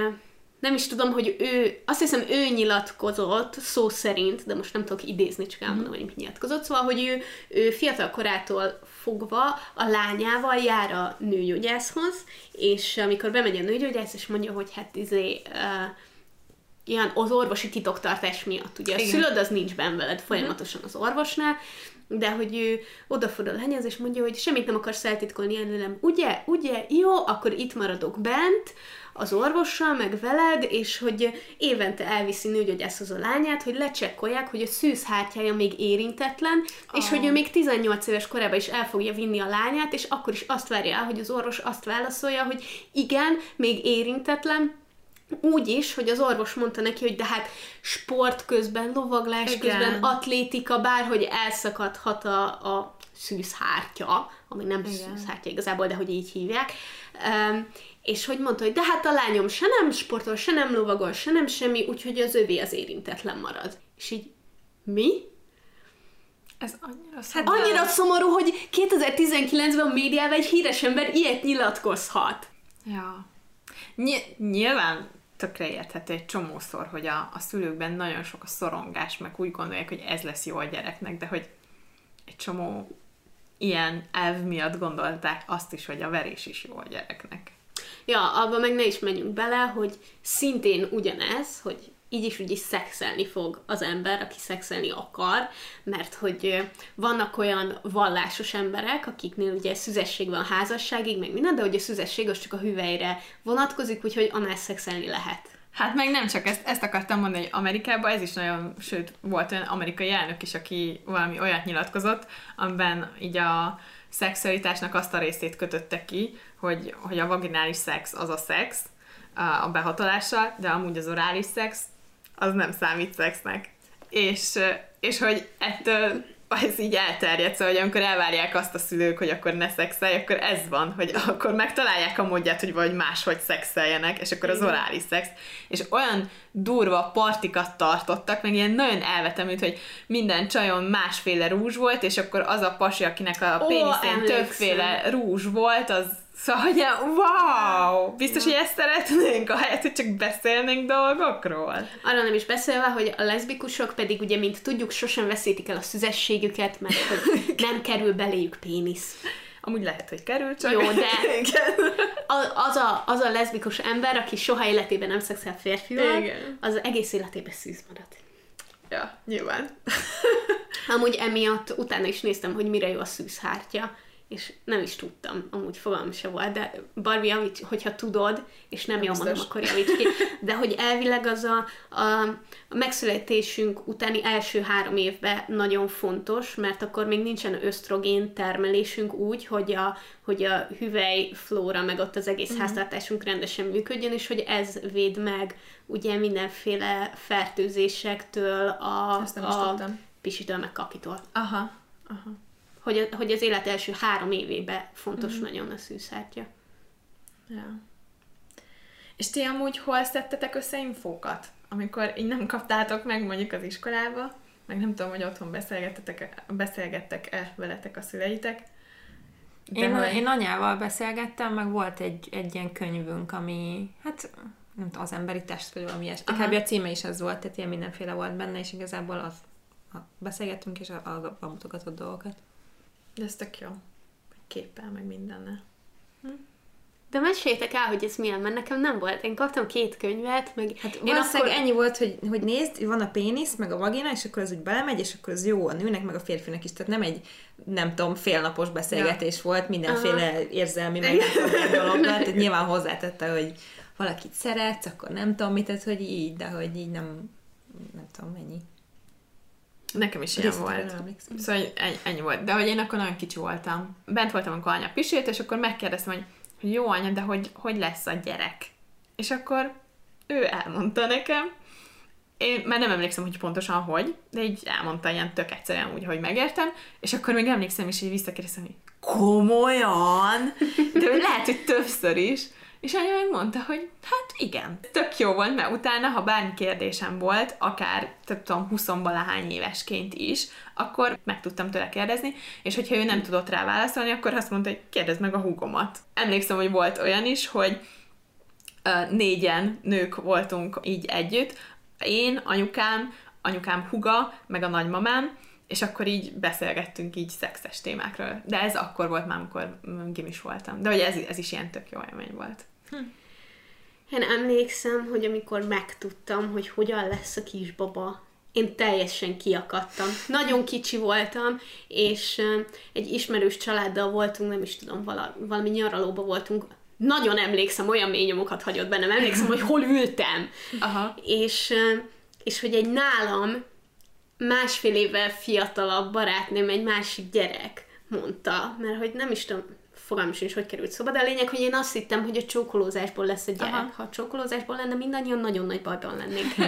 nem is tudom, hogy ő, azt hiszem ő nyilatkozott szó szerint, de most nem tudok idézni, csak elmondom, hogy mit nyilatkozott, szóval, hogy ő, ő fiatal korától fogva a lányával jár a nőgyógyászhoz, és amikor bemegy a nőgyógyász, és mondja, hogy hát izé, uh, ilyen az orvosi titoktartás miatt, ugye a szülőd az nincs benn veled folyamatosan az orvosnál, de hogy ő odafordul a lányhoz, és mondja, hogy semmit nem akarsz eltitkolni előlem, ugye, ugye, jó, akkor itt maradok bent, az orvossal, meg veled, és hogy évente elviszi nőgyógyászhoz a lányát, hogy lecsekkolják, hogy a szűzhártyája még érintetlen, oh. és hogy ő még 18 éves korában is el fogja vinni a lányát, és akkor is azt várja el, hogy az orvos azt válaszolja, hogy igen, még érintetlen, úgy is, hogy az orvos mondta neki, hogy de hát sport közben, lovaglás Igen. közben, atlétika, bárhogy elszakadhat a, a szűzhártya, ami nem Igen. szűzhártya igazából, de hogy így hívják. Um, és hogy mondta, hogy de hát a lányom se nem sportol, se nem lovagol, se nem semmi, úgyhogy az övé az érintetlen marad. És így, mi? Ez annyira szomorú. Hát annyira szomorú, hogy 2019-ben a médiában egy híres ember ilyet nyilatkozhat. Ja. Ny- nyilván tökre érthető egy csomószor, hogy a, a szülőkben nagyon sok a szorongás, meg úgy gondolják, hogy ez lesz jó a gyereknek, de hogy egy csomó ilyen elv miatt gondolták azt is, hogy a verés is jó a gyereknek. Ja, abba meg ne is menjünk bele, hogy szintén ugyanez, hogy így is úgy is szexelni fog az ember, aki szexelni akar, mert hogy vannak olyan vallásos emberek, akiknél ugye szüzesség van házasságig, meg minden, de hogy a szüzesség az csak a hüvelyre vonatkozik, úgyhogy annál szexelni lehet. Hát meg nem csak ezt, ezt akartam mondani, hogy Amerikában ez is nagyon, sőt, volt olyan amerikai elnök is, aki valami olyat nyilatkozott, amiben így a szexualitásnak azt a részét kötötte ki, hogy, hogy a vaginális szex az a szex, a behatolással, de amúgy az orális szex az nem számít szexnek. És, és hogy ettől ez így elterjedt, szóval, hogy amikor elvárják azt a szülők, hogy akkor ne szexelj, akkor ez van, hogy akkor megtalálják a módját, hogy vagy máshogy szexeljenek, és akkor az orális szex. És olyan durva partikat tartottak, meg ilyen nagyon elvetemült, hogy minden csajon másféle rúzs volt, és akkor az a pasi, akinek a péniszén többféle rúzs volt, az Szóval, hogy wow! Biztos, hogy ezt szeretnénk, ahelyett, hogy csak beszélnénk dolgokról. Arra nem is beszélve, hogy a leszbikusok pedig ugye, mint tudjuk, sosem veszítik el a szüzességüket, mert hogy nem kerül beléjük pénisz. Amúgy lehet, hogy kerül, csak... Jó, de az a, az a leszbikus ember, aki soha életében nem szexel férfival, Igen. az egész életében szűz marad. Ja, nyilván. Amúgy emiatt utána is néztem, hogy mire jó a szűzhártya és nem is tudtam, amúgy fogalmam se volt, de Barbie, javíts, hogyha tudod, és nem, nem jól mondom, akkor javíts ki, de hogy elvileg az a, a, megszületésünk utáni első három évben nagyon fontos, mert akkor még nincsen ösztrogén termelésünk úgy, hogy a, hogy a hüvely flóra, meg ott az egész mm. háztartásunk rendesen működjön, és hogy ez véd meg ugye mindenféle fertőzésektől, a, a pisitől, meg kakitól. Aha, aha hogy, hogy az élet első három évében fontos mm-hmm. nagyon a szűszártya. Ja. És ti amúgy hol szedtetek össze infókat? Amikor így nem kaptátok meg mondjuk az iskolába, meg nem tudom, hogy otthon beszélgettetek, beszélgettek-e veletek a szüleitek. De én, hogy... én anyával beszélgettem, meg volt egy, egy ilyen könyvünk, ami, hát nem tudom, az emberi test, vagy valami ilyesmi. Kb. a címe is az volt, tehát ilyen mindenféle volt benne, és igazából az, a, beszélgettünk, és a, a, a mutogatott dolgokat. De ez tök jó. Képpel, meg mindenne. Hm? De meséljétek el, hogy ez milyen, mert nekem nem volt. Én kaptam két könyvet, meg... Hát én akkor... ennyi volt, hogy, hogy nézd, van a pénisz, meg a vagina, és akkor az úgy belemegy, és akkor az jó a nőnek, meg a férfinak is. Tehát nem egy, nem tudom, félnapos beszélgetés ja. volt, mindenféle Aha. érzelmi, meg dologgal. Tehát nyilván hozzátette, hogy valakit szeretsz, akkor nem tudom mit, tehát hogy így, de hogy így nem, nem tudom, mennyi. Nekem is ilyen volt. Szóval ennyi, ennyi volt. De hogy én akkor nagyon kicsi voltam. Bent voltam, amikor anya pisélt, és akkor megkérdeztem, hogy, hogy jó anya, de hogy, hogy lesz a gyerek? És akkor ő elmondta nekem, én már nem emlékszem, hogy pontosan hogy, de így elmondta ilyen tök egyszerűen úgy, hogy megértem, és akkor még emlékszem is, hogy visszakérdeztem, hogy komolyan? De lehet, hogy többször is. És anya megmondta, hogy hát igen. Tök jó volt, mert utána, ha bármi kérdésem volt, akár, több tudom, 20 valahány évesként is, akkor meg tudtam tőle kérdezni, és hogyha ő nem tudott rá válaszolni, akkor azt mondta, hogy kérdezd meg a húgomat. Emlékszem, hogy volt olyan is, hogy négyen nők voltunk így együtt, én, anyukám, anyukám huga, meg a nagymamám, és akkor így beszélgettünk így szexes témákról. De ez akkor volt már, amikor gimis voltam. De hogy ez, ez is ilyen tök jó élmény volt. Hm. Én emlékszem, hogy amikor megtudtam, hogy hogyan lesz a kisbaba, én teljesen kiakadtam. Nagyon kicsi voltam, és egy ismerős családdal voltunk, nem is tudom, vala, valami nyaralóba voltunk, nagyon emlékszem, olyan mély nyomokat hagyott bennem, emlékszem, hogy hol ültem. Aha. És, és hogy egy nálam másfél évvel fiatalabb barátnőm, egy másik gyerek mondta, mert hogy nem is tudom, fogalmam is, hogy került szoba, de a lényeg, hogy én azt hittem, hogy a csókolózásból lesz a gyerek. Aha. Ha a csókolózásból lenne, mindannyian nagyon nagy bajban lennénk.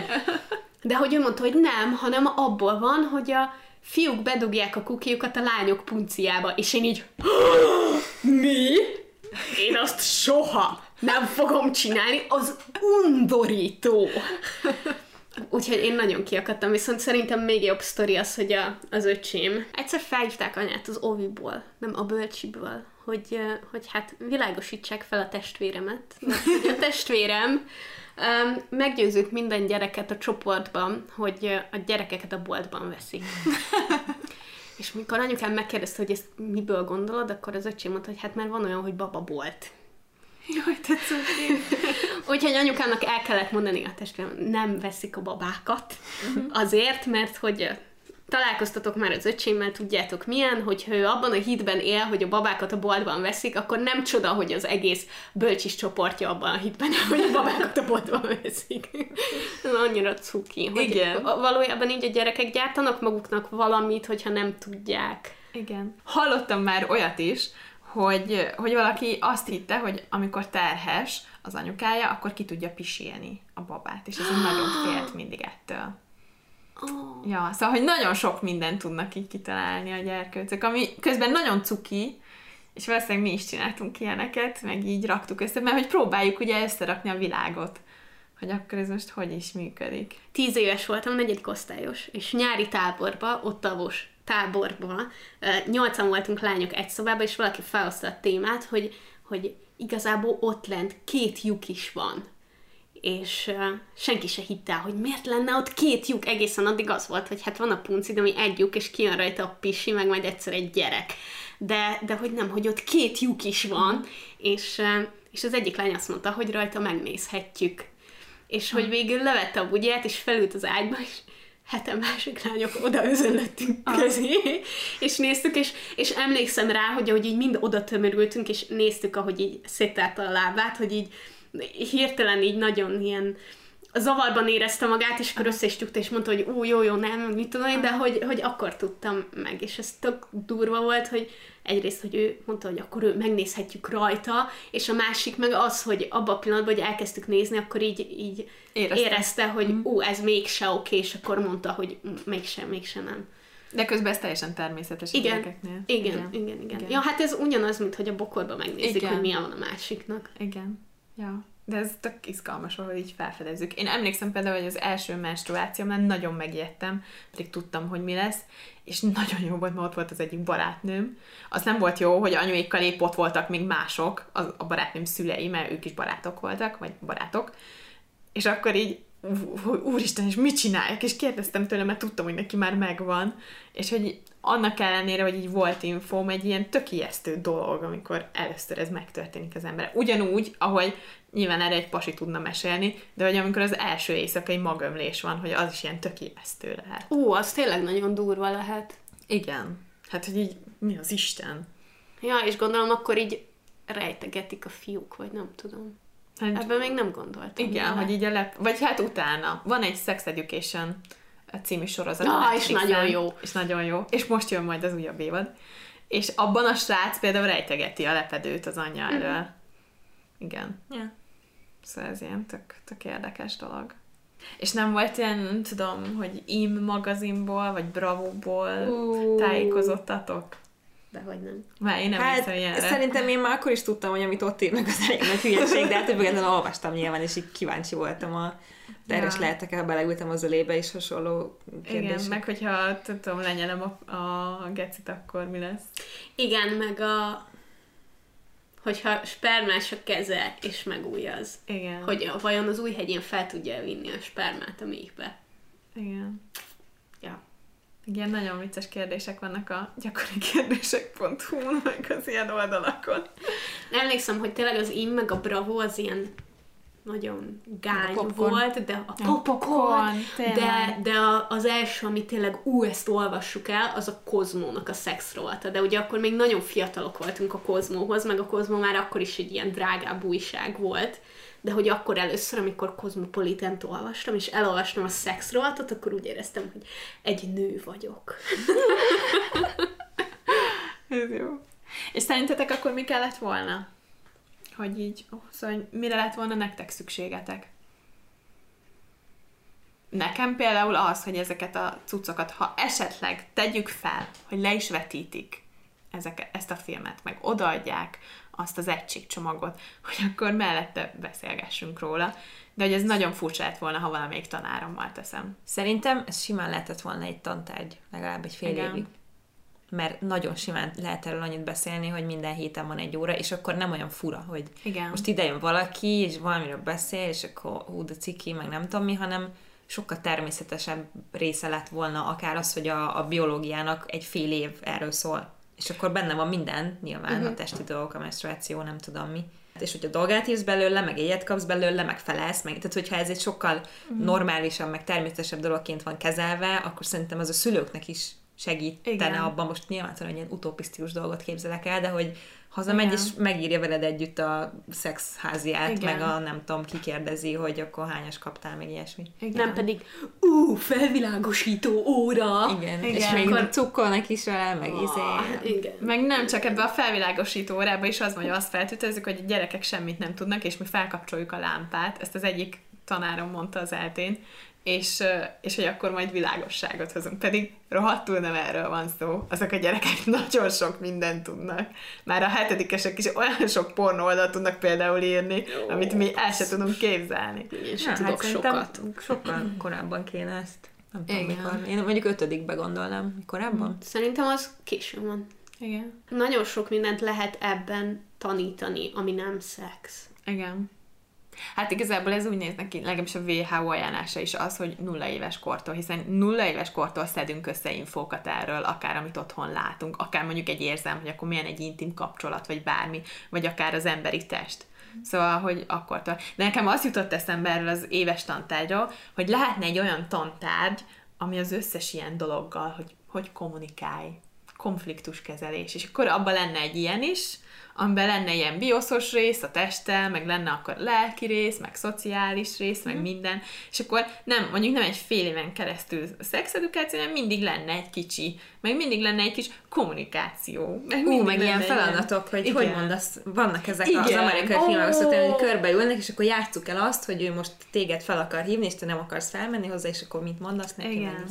De hogy ő mondta, hogy nem, hanem abból van, hogy a fiúk bedugják a kukiukat a lányok punciába, és én így mi? Én azt soha nem fogom csinálni, az undorító. Úgyhogy én nagyon kiakadtam, viszont szerintem még jobb sztori az, hogy a, az öcsém egyszer felhívták anyát az oviból, nem a bölcsiből, hogy, hogy hát világosítsák fel a testvéremet, a testvérem um, minden gyereket a csoportban, hogy a gyerekeket a boltban veszik. És mikor anyukám megkérdezte, hogy ezt miből gondolod, akkor az öcsém mondta, hogy hát mert van olyan, hogy baba bolt. Jaj, tetszett Úgyhogy anyukának el kellett mondani a testvérem, nem veszik a babákat. Uh-huh. Azért, mert hogy találkoztatok már az öcsémmel, tudjátok milyen, hogyha ő abban a hitben él, hogy a babákat a boltban veszik, akkor nem csoda, hogy az egész bölcsis csoportja abban a hitben hogy a babákat a boltban veszik. Ez annyira cuki. Hogy Igen. Valójában így a gyerekek gyártanak maguknak valamit, hogyha nem tudják. Igen. Hallottam már olyat is, hogy, hogy valaki azt hitte, hogy amikor terhes az anyukája, akkor ki tudja pisélni a babát, és ez nagyon félt mindig ettől. Oh. Ja, szóval, hogy nagyon sok mindent tudnak így kitalálni a gyerkőcök, ami közben nagyon cuki, és valószínűleg mi is csináltunk ilyeneket, meg így raktuk össze, mert hogy próbáljuk ugye összerakni a világot, hogy akkor ez most hogy is működik. Tíz éves voltam, negyedik osztályos, és nyári táborba, ott avos táborba, nyolcan voltunk lányok egy szobában, és valaki felhozta a témát, hogy, hogy igazából ott lent két lyuk is van és senki se hitte, hogy miért lenne ott két lyuk, egészen addig az volt, hogy hát van a punci, de mi egy lyuk, és kijön rajta a pisi, meg majd egyszer egy gyerek. De, de hogy nem, hogy ott két lyuk is van, és, és az egyik lány azt mondta, hogy rajta megnézhetjük. És hogy végül levette a bugyját, és felült az ágyba, és heten másik lányok oda özönlöttünk közé, és néztük, és, és emlékszem rá, hogy ahogy így mind oda tömörültünk, és néztük, ahogy így széttárta a lábát, hogy így hirtelen így nagyon ilyen zavarban érezte magát, és akkor össze is tükte, és mondta, hogy ú, jó, jó, nem, mit tudom én, de hogy, hogy akkor tudtam meg, és ez tök durva volt, hogy egyrészt, hogy ő mondta, hogy akkor ő megnézhetjük rajta, és a másik meg az, hogy abban a pillanatban, hogy elkezdtük nézni, akkor így, így érezte, érezte hogy mm. ú, ez mégse oké, és akkor mondta, hogy mégsem, mégsem nem. De közben ez teljesen természetes igen, Igen, igen, igen, igen, igen. Ja, hát ez ugyanaz, mint hogy a bokorban megnézik, igen. hogy milyen van a másiknak. Igen. Ja. De ez tök izgalmas, ahogy így felfedezzük. Én emlékszem például, hogy az első menstruációmnál nagyon megijedtem, pedig tudtam, hogy mi lesz, és nagyon jó volt, mert ott volt az egyik barátnőm. Az nem volt jó, hogy anyuékkal épp ott voltak még mások, az, a barátnőm szülei, mert ők is barátok voltak, vagy barátok. És akkor így úristen, és mit csinálják? És kérdeztem tőle, mert tudtam, hogy neki már megvan, és hogy annak ellenére, hogy így volt infóm, egy ilyen tök ijesztő dolog, amikor először ez megtörténik az ember. Ugyanúgy, ahogy nyilván erre egy pasi tudna mesélni, de hogy amikor az első éjszakai magömlés van, hogy az is ilyen tök ijesztő lehet. Ó, az tényleg nagyon durva lehet. Igen. Hát, hogy így mi az Isten? Ja, és gondolom akkor így rejtegetik a fiúk, vagy nem tudom. Hát, Ebben még nem gondoltam. Igen, hogy így a lep... Vagy hát utána. Van egy Sex Education című sorozat. Ja, és nagyon jó. És nagyon jó. És most jön majd az újabb évad. És abban a srác például rejtegeti a lepedőt az anyja mhm. elől. Igen. Ja. Szóval ez ilyen tök, tök érdekes dolog. És nem volt ilyen, nem tudom, hogy IM magazinból, vagy Bravo-ból uh. tájékozottatok? De hogy nem. Már én nem hát, ilyenre. Szerintem én már akkor is tudtam, hogy amit ott írnak az elég nagy hülyeség, de hát többet olvastam nyilván, és így kíváncsi voltam a terjes ja. lehetek el, beleültem az ölébe is hasonló kérdések. Igen, meg hogyha tudom, lenyelem a, a gecit, akkor mi lesz? Igen, meg a hogyha spermás a keze, és megújaz. Igen. Hogy vajon az új hegyén fel tudja vinni a spermát a méhbe. Igen. Igen, nagyon vicces kérdések vannak a gyakori kérdések.hu-n, meg az ilyen oldalakon. Emlékszem, hogy tényleg az im meg a bravo az ilyen nagyon gány volt, de a popcorn, de, de az első, ami tényleg ú, ezt olvassuk el, az a Kozmónak a szex rovata. De ugye akkor még nagyon fiatalok voltunk a Kozmóhoz, meg a Kozmó már akkor is egy ilyen drágább újság volt, de hogy akkor először, amikor Cosmopolitan-t olvastam, és elolvastam a szex rovatot, akkor úgy éreztem, hogy egy nő vagyok. Ez jó. És szerintetek akkor mi kellett volna? hogy így, oh, szóval mire lett volna nektek szükségetek? Nekem például az, hogy ezeket a cuccokat, ha esetleg tegyük fel, hogy le is vetítik ezek, ezt a filmet, meg odaadják azt az egységcsomagot, hogy akkor mellette beszélgessünk róla. De hogy ez nagyon furcsa lett volna, ha valamelyik tanárommal teszem. Szerintem ez simán lehetett volna egy tantárgy, legalább egy fél Igen. évig mert nagyon simán lehet erről annyit beszélni, hogy minden héten van egy óra, és akkor nem olyan fura, hogy Igen. most ide jön valaki, és valamiről beszél, és akkor hú, de ciki, meg nem tudom mi, hanem sokkal természetesebb része lett volna akár az, hogy a, a biológiának egy fél év erről szól. És akkor benne van minden, nyilván uh-huh. a testi dolgok, a menstruáció, nem tudom mi. És hogyha dolgát írsz belőle, meg egyet kapsz belőle, meg felelsz, meg, tehát hogyha ez egy sokkal uh-huh. normálisabb, meg természetesebb dologként van kezelve, akkor szerintem az a szülőknek is segítene Igen. abban, most nyilván egy ilyen utopisztikus dolgot képzelek el, de hogy hazamegy Igen. és megírja veled együtt a szexháziát, Igen. meg a nem tudom, kikérdezi, hogy akkor hányas kaptál, meg ilyesmi. Igen. Nem pedig, ú, felvilágosító óra! Igen, Igen. és még akkor... cukkolnak is vele, meg oh, izé. Igen. Meg nem csak ebbe a felvilágosító órába is az mondja, azt feltütezzük, hogy a gyerekek semmit nem tudnak, és mi felkapcsoljuk a lámpát. Ezt az egyik tanárom mondta az eltén, és, és hogy akkor majd világosságot hozunk. Pedig rohadtul nem erről van szó. Azok a gyerekek nagyon sok mindent tudnak. Már a hetedikesek is olyan sok pornó oldalt tudnak például írni, Jó. amit mi el se tudunk képzelni. Én sem tudok hát sokat. Sokkal korábban kéne ezt. Nem tudom, Igen. mikor. Én mondjuk ötödikbe gondolnám. Korábban? Szerintem az későn van. Igen. Nagyon sok mindent lehet ebben tanítani, ami nem szex. Igen. Hát igazából ez úgy néz neki, legalábbis a WHO ajánlása is az, hogy nulla éves kortól, hiszen nulla éves kortól szedünk össze infókat erről, akár amit otthon látunk, akár mondjuk egy érzem, hogy akkor milyen egy intim kapcsolat, vagy bármi, vagy akár az emberi test. Szóval, hogy akkor De nekem az jutott eszembe erről az éves tantárgyról, hogy lehetne egy olyan tantárgy, ami az összes ilyen dologgal, hogy hogy kommunikálj, konfliktuskezelés, és akkor abban lenne egy ilyen is, amiben lenne ilyen bioszos rész a testtel, meg lenne akkor lelki rész, meg szociális rész, meg mm. minden, és akkor nem, mondjuk nem egy fél éven keresztül szexedukáció, hanem mindig lenne egy kicsi, meg mindig lenne egy kis kommunikáció. Meg Ú, meg ilyen feladatok, hogy igen. hogy mondasz, vannak ezek igen. az amerikai oh. filmek, szóval, hogy körbeülnek, és akkor játsszuk el azt, hogy ő most téged fel akar hívni, és te nem akarsz felmenni hozzá, és akkor mit mondasz neki, igen.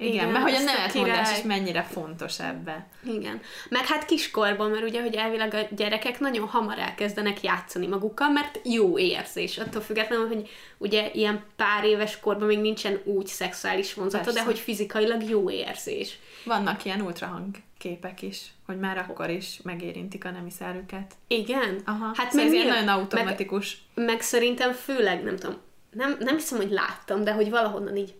Igen, Igen mert hogy a nevetmondás is mennyire fontos ebbe. Igen. Meg hát kiskorban, mert ugye, hogy elvileg a gyerekek nagyon hamar elkezdenek játszani magukkal, mert jó érzés. Attól függetlenül, hogy ugye ilyen pár éves korban még nincsen úgy szexuális vonzata, Persze. de hogy fizikailag jó érzés. Vannak ilyen ultrahang képek is, hogy már akkor is megérintik a nemi szervüket. Igen? Aha. Hát szóval ez nagyon automatikus. Meg, meg szerintem főleg, nem tudom, nem, nem hiszem, hogy láttam, de hogy valahonnan így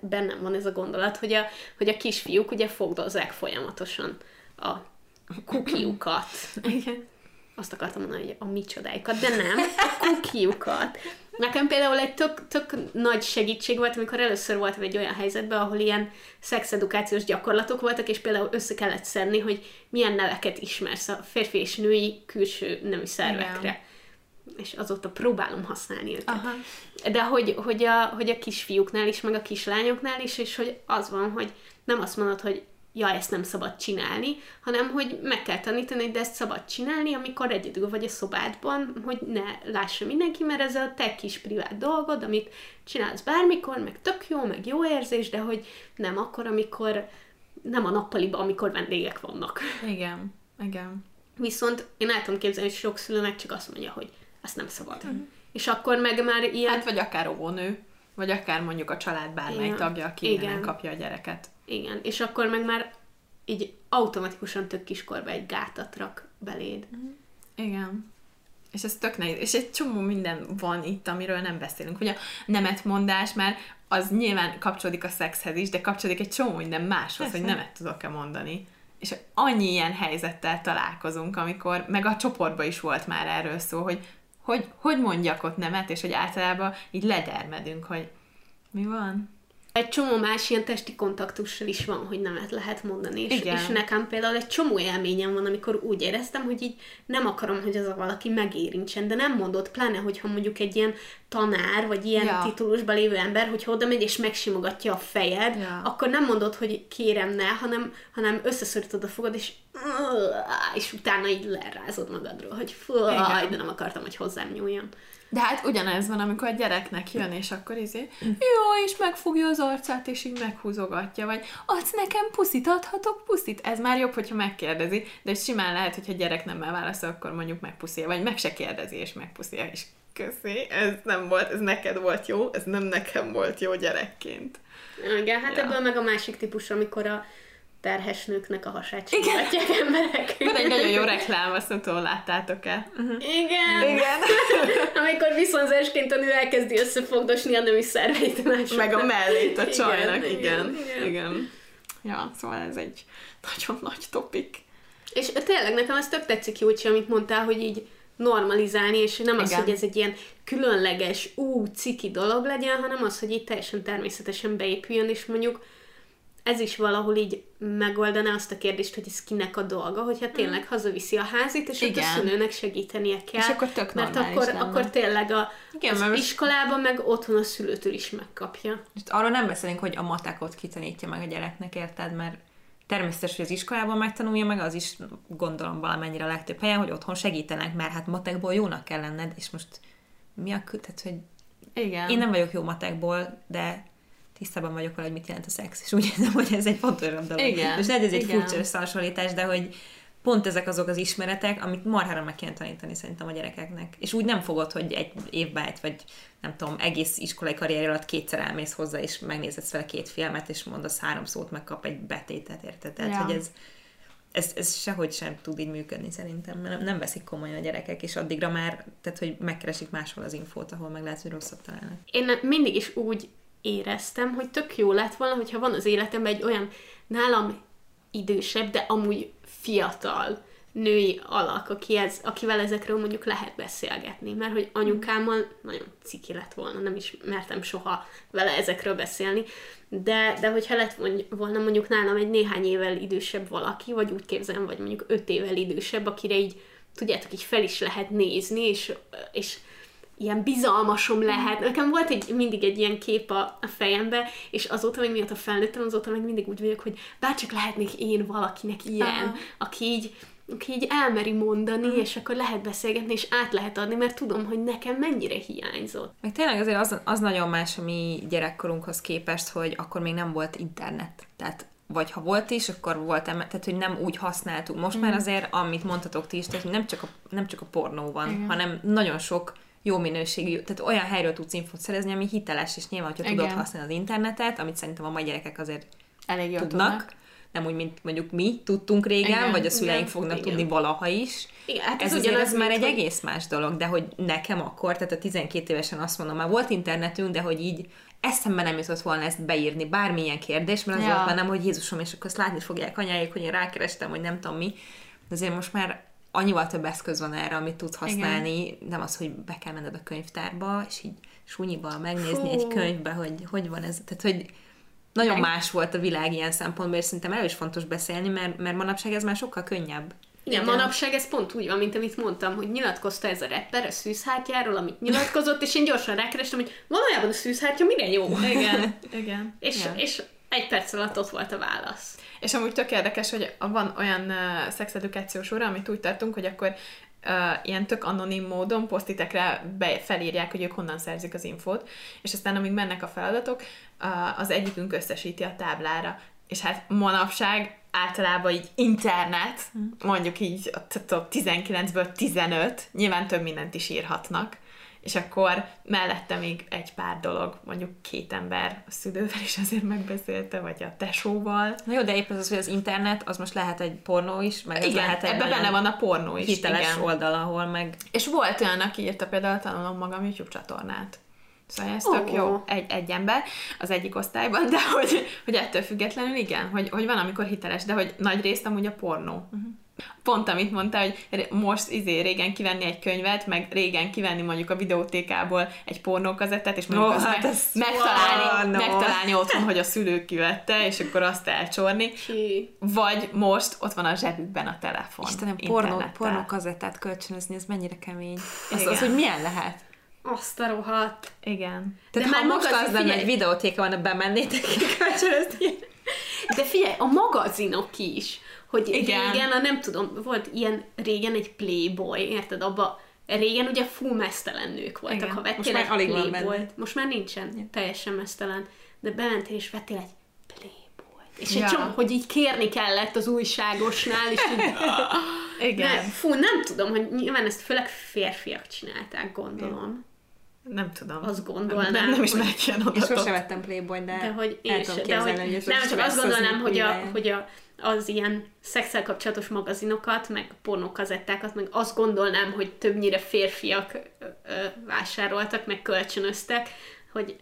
bennem van ez a gondolat, hogy a, hogy a kisfiúk ugye fogdozzák folyamatosan a kukiukat. Igen. Azt akartam mondani, hogy a micsodáikat, de nem, a kukiukat. Nekem például egy tök, tök nagy segítség volt, amikor először voltam egy olyan helyzetben, ahol ilyen szexedukációs gyakorlatok voltak, és például össze kellett szedni, hogy milyen neveket ismersz a férfi és női külső nemi szervekre. Igen és azóta próbálom használni őket. Aha. De hogy, hogy, a, hogy a kisfiúknál is, meg a kislányoknál is, és hogy az van, hogy nem azt mondod, hogy ja, ezt nem szabad csinálni, hanem hogy meg kell tanítani, hogy de ezt szabad csinálni, amikor egyedül vagy a szobádban, hogy ne lássa mindenki, mert ez a te kis privát dolgod, amit csinálsz bármikor, meg tök jó, meg jó érzés, de hogy nem akkor, amikor nem a nappaliban, amikor vendégek vannak. Igen, igen. Viszont én el tudom képzelni, hogy sok szülőnek csak azt mondja, hogy ezt nem szabad. Uh-huh. És akkor meg már ilyen... Hát vagy akár óvónő, vagy akár mondjuk a család bármely Igen. tagja, aki Igen. kapja a gyereket. Igen, és akkor meg már így automatikusan tök kiskorba egy gátat rak beléd. Uh-huh. Igen. És ez tök nehéz. És egy csomó minden van itt, amiről nem beszélünk. Ugye a nemetmondás már az nyilván kapcsolódik a szexhez is, de kapcsolódik egy csomó minden máshoz, Persze. hogy nemet tudok-e mondani. És annyi ilyen helyzettel találkozunk, amikor, meg a csoportban is volt már erről szó, hogy hogy, hogy mondjak ott nemet, és hogy általában így ledermedünk, hogy mi van? Egy csomó más ilyen testi kontaktussal is van, hogy nemet lehet mondani. És, Igen. és nekem például egy csomó élményem van, amikor úgy éreztem, hogy így nem akarom, hogy az a valaki megérintsen, de nem mondott, pláne, hogyha mondjuk egy ilyen tanár, vagy ilyen ja. titulusban lévő ember, hogy oda megy és megsimogatja a fejed, ja. akkor nem mondod, hogy kérem ne, hanem, hanem összeszorítod a fogad, és és utána így lerázod magadról, hogy fúj, de nem akartam, hogy hozzám nyúljon. De hát ugyanez van, amikor a gyereknek jön, és akkor izé, jó, és megfogja az arcát, és így meghúzogatja, vagy adsz nekem puszit, adhatok puszit? Ez már jobb, hogyha megkérdezi, de simán lehet, hogyha a gyerek nem válaszol, akkor mondjuk megpuszilja, vagy meg se kérdezi, és megpuszilja, és köszi, ez nem volt, ez neked volt jó, ez nem nekem volt jó gyerekként. Igen, hát ja. ebből meg a másik típus, amikor a terhes nőknek a hasát csinálják emberek. Van egy nagyon jó reklám, azt nem tudom, láttátok-e? Uh-huh. Igen. Igen. Amikor viszonzásként a nő elkezdi összefogdosni a női szerveit másoknak. Meg a mellét a csajnak, igen. Igen. igen. igen. Ja, szóval ez egy nagyon nagy topik. És tényleg nekem ez tök tetszik, Jócsi, amit mondtál, hogy így normalizálni, és nem Igen. az, hogy ez egy ilyen különleges, ú, ciki dolog legyen, hanem az, hogy itt teljesen természetesen beépüljön, és mondjuk ez is valahol így megoldaná azt a kérdést, hogy ez kinek a dolga, hogyha tényleg mm. hazaviszi a házit, és Igen. a szülőnek segítenie kell. És akkor tök Mert akkor, lenne. akkor tényleg a, Igen, az mert iskolában, meg otthon a szülőtől is megkapja. Most arról nem beszélünk, hogy a matekot kitanítja meg a gyereknek, érted? Mert természetes, hogy az iskolában megtanulja, meg az is gondolom valamennyire a legtöbb helyen, hogy otthon segítenek, mert hát matekból jónak kell lenned, és most mi a tehát, hogy Igen. én nem vagyok jó matekból, de tisztában vagyok vele, hogy mit jelent a szex, és úgy érzem, hogy ez egy fontosabb dolog. Igen. És lehet, ez egy Igen. furcsa összehasonlítás, de hogy pont ezek azok az ismeretek, amit marhára meg kéne tanítani szerintem a gyerekeknek. És úgy nem fogod, hogy egy évbe egy, vagy nem tudom, egész iskolai karrier alatt kétszer elmész hozzá, és megnézed vele két filmet, és mondasz három szót, megkap egy betétet, érted? Tehát, ja. hogy ez, ez, ez sehogy sem tud így működni szerintem, mert nem veszik komolyan a gyerekek, és addigra már, tehát hogy megkeresik máshol az infót, ahol meg lehet, hogy rosszat találnak. Én mindig is úgy éreztem, hogy tök jó lett volna, hogyha van az életemben egy olyan nálam idősebb, de amúgy fiatal női alak, aki ez, akivel ezekről mondjuk lehet beszélgetni, mert hogy anyukámmal nagyon ciki lett volna, nem is mertem soha vele ezekről beszélni, de, de hogyha lett volna mondjuk nálam egy néhány évvel idősebb valaki, vagy úgy képzelem, vagy mondjuk öt évvel idősebb, akire így, tudjátok, így fel is lehet nézni, és, és ilyen bizalmasom lehet. Nekem volt egy, mindig egy ilyen kép a, a fejembe, és azóta, még miatt a felnőttem, azóta meg mindig úgy vagyok, hogy bárcsak lehetnék én valakinek ilyen, Aha. aki így, aki így elmeri mondani, mm. és akkor lehet beszélgetni, és át lehet adni, mert tudom, hogy nekem mennyire hiányzott. Meg tényleg azért az, az nagyon más a mi gyerekkorunkhoz képest, hogy akkor még nem volt internet. Tehát vagy ha volt is, akkor volt, tehát hogy nem úgy használtuk. Most mm. már azért, amit mondhatok ti is, tehát nem csak a, nem csak a pornó van, Igen. hanem nagyon sok jó minőségű, tehát olyan helyről tudsz infót szerezni, ami hiteles, és nyilván, hogyha tudod használni az internetet, amit szerintem a mai gyerekek azért Elég tudnak, tudnak, nem úgy, mint mondjuk mi tudtunk régen, igen, vagy a szüleink igen, fognak igen. tudni valaha is. Igen, hát ez, ez azért ez már egy hogy... egész más dolog, de hogy nekem akkor, tehát a 12 évesen azt mondom, már volt internetünk, de hogy így eszembe nem jutott volna ezt beírni, bármilyen kérdés, mert az ja. volt nem, hogy Jézusom, és akkor azt látni fogják anyáik, hogy én rákerestem, hogy nem tudom mi. De azért most már annyival több eszköz van erre, amit tudsz használni, Igen. nem az, hogy be kell menned a könyvtárba, és így súnyival megnézni Fú. egy könyvbe, hogy hogy van ez. Tehát, hogy nagyon Meg... más volt a világ ilyen szempontból, és szerintem erről is fontos beszélni, mert, mert manapság ez már sokkal könnyebb. Igen, Igen, manapság ez pont úgy van, mint amit mondtam, hogy nyilatkozta ez a rapper a szűzhártyáról, amit nyilatkozott, és én gyorsan rákerestem, hogy valójában a szűzhártya mire jó. Igen, igen. És, igen. és egy perc alatt ott volt a válasz. És amúgy tök érdekes, hogy van olyan uh, szexedukációs óra, amit úgy tartunk, hogy akkor uh, ilyen tök anonim módon posztitekre be, felírják, hogy ők honnan szerzik az infót, és aztán amíg mennek a feladatok, uh, az egyikünk összesíti a táblára. És hát manapság általában így internet, hm. mondjuk így a 19-ből 15, nyilván több mindent is írhatnak, és akkor mellette még egy pár dolog, mondjuk két ember a szülővel is azért megbeszélte, vagy a tesóval. Na jó, de épp az, hogy az internet, az most lehet egy pornó is, meg igen, lehet egy ebben benne van a pornó is. Hiteles igen. oldal, ahol meg... És volt olyan, aki írta például tanulom magam YouTube csatornát. Szóval ez tök oh. jó egy, egy ember az egyik osztályban, de hogy, hogy ettől függetlenül igen, hogy, hogy van, amikor hiteles, de hogy nagy részt amúgy a pornó. Uh-huh. Pont amit mondta, hogy most izé régen kivenni egy könyvet, meg régen kivenni mondjuk a videótékából egy pornókazettát, és mondjuk no, azt hát meg, megtalálni, no. megtalálni otthon, hogy a szülők kivette, és akkor azt elcsorni. Ki. Vagy most ott van a zsebükben a telefon. Istenem, pornó, pornókazettát kölcsönözni, ez mennyire kemény. Az, az, hogy milyen lehet? Azt a rohadt. Igen. Tehát De ha most az lenne, egy videótéka van, bemennétek kölcsönözni. De figyelj, a magazinok is hogy Igen. régen, a nem tudom, volt ilyen régen egy Playboy, érted, abba régen ugye full mesztelen nők voltak, Igen. ha vettél Most egy alig Playboy, most már nincsen, Igen. teljesen mesztelen, de bementél és vettél egy Playboy. És ja. egy csomó, hogy így kérni kellett az újságosnál, és így, Igen. Nem, fú, nem tudom, hogy nyilván ezt főleg férfiak csinálták, gondolom. Nem tudom. Azt gondolnám. Nem, nem is megyek ilyen adatot. És sosem vettem Playboy, de, de hogy én sem, de hogy, hogy nem, csak azt gondolnám, hogy, a, hogy a, az ilyen szexel kapcsolatos magazinokat, meg pornókazettákat, meg azt gondolnám, hogy többnyire férfiak ö, ö, vásároltak, meg kölcsönöztek, hogy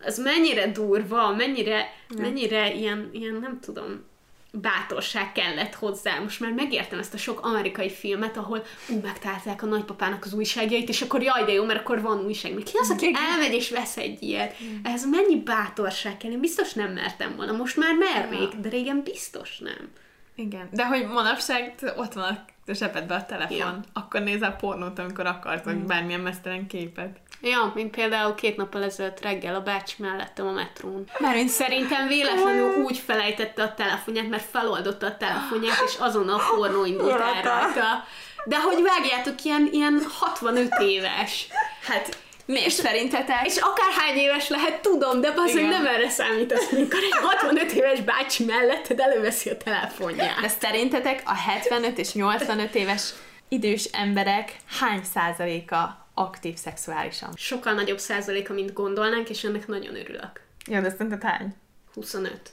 az mennyire durva, mennyire, mennyire ilyen, ilyen, nem tudom, bátorság kellett hozzá. Most már megértem ezt a sok amerikai filmet, ahol ú, megtalálták a nagypapának az újságjait, és akkor jaj, de jó, mert akkor van újság. Még ki az, aki elmegy és vesz egy ilyet? Ez mennyi bátorság kell? Én biztos nem mertem volna. Most már mernék, de régen biztos nem. Igen, de hogy manapság ott van a zsebedben a telefon, ja. akkor nézel pornót, amikor akarsz, mm. bármilyen mesztelen képet. Ja, mint például két nappal ezelőtt reggel a bácsi mellettem a metrón. Mert én szerintem véletlenül úgy felejtette a telefonját, mert feloldotta a telefonját, és azon a pornó indult el rajta. De hogy vágjátok, ilyen, ilyen 65 éves. Hát Miért szerintetek? És akárhány éves lehet, tudom, de az, hogy nem erre számítasz, amikor egy 65 éves bácsi melletted előveszi a telefonját. De szerintetek a 75 és 85 éves idős emberek hány százaléka aktív szexuálisan. Sokkal nagyobb százaléka, mint gondolnánk, és ennek nagyon örülök. Ja, de szerinted hány? 25.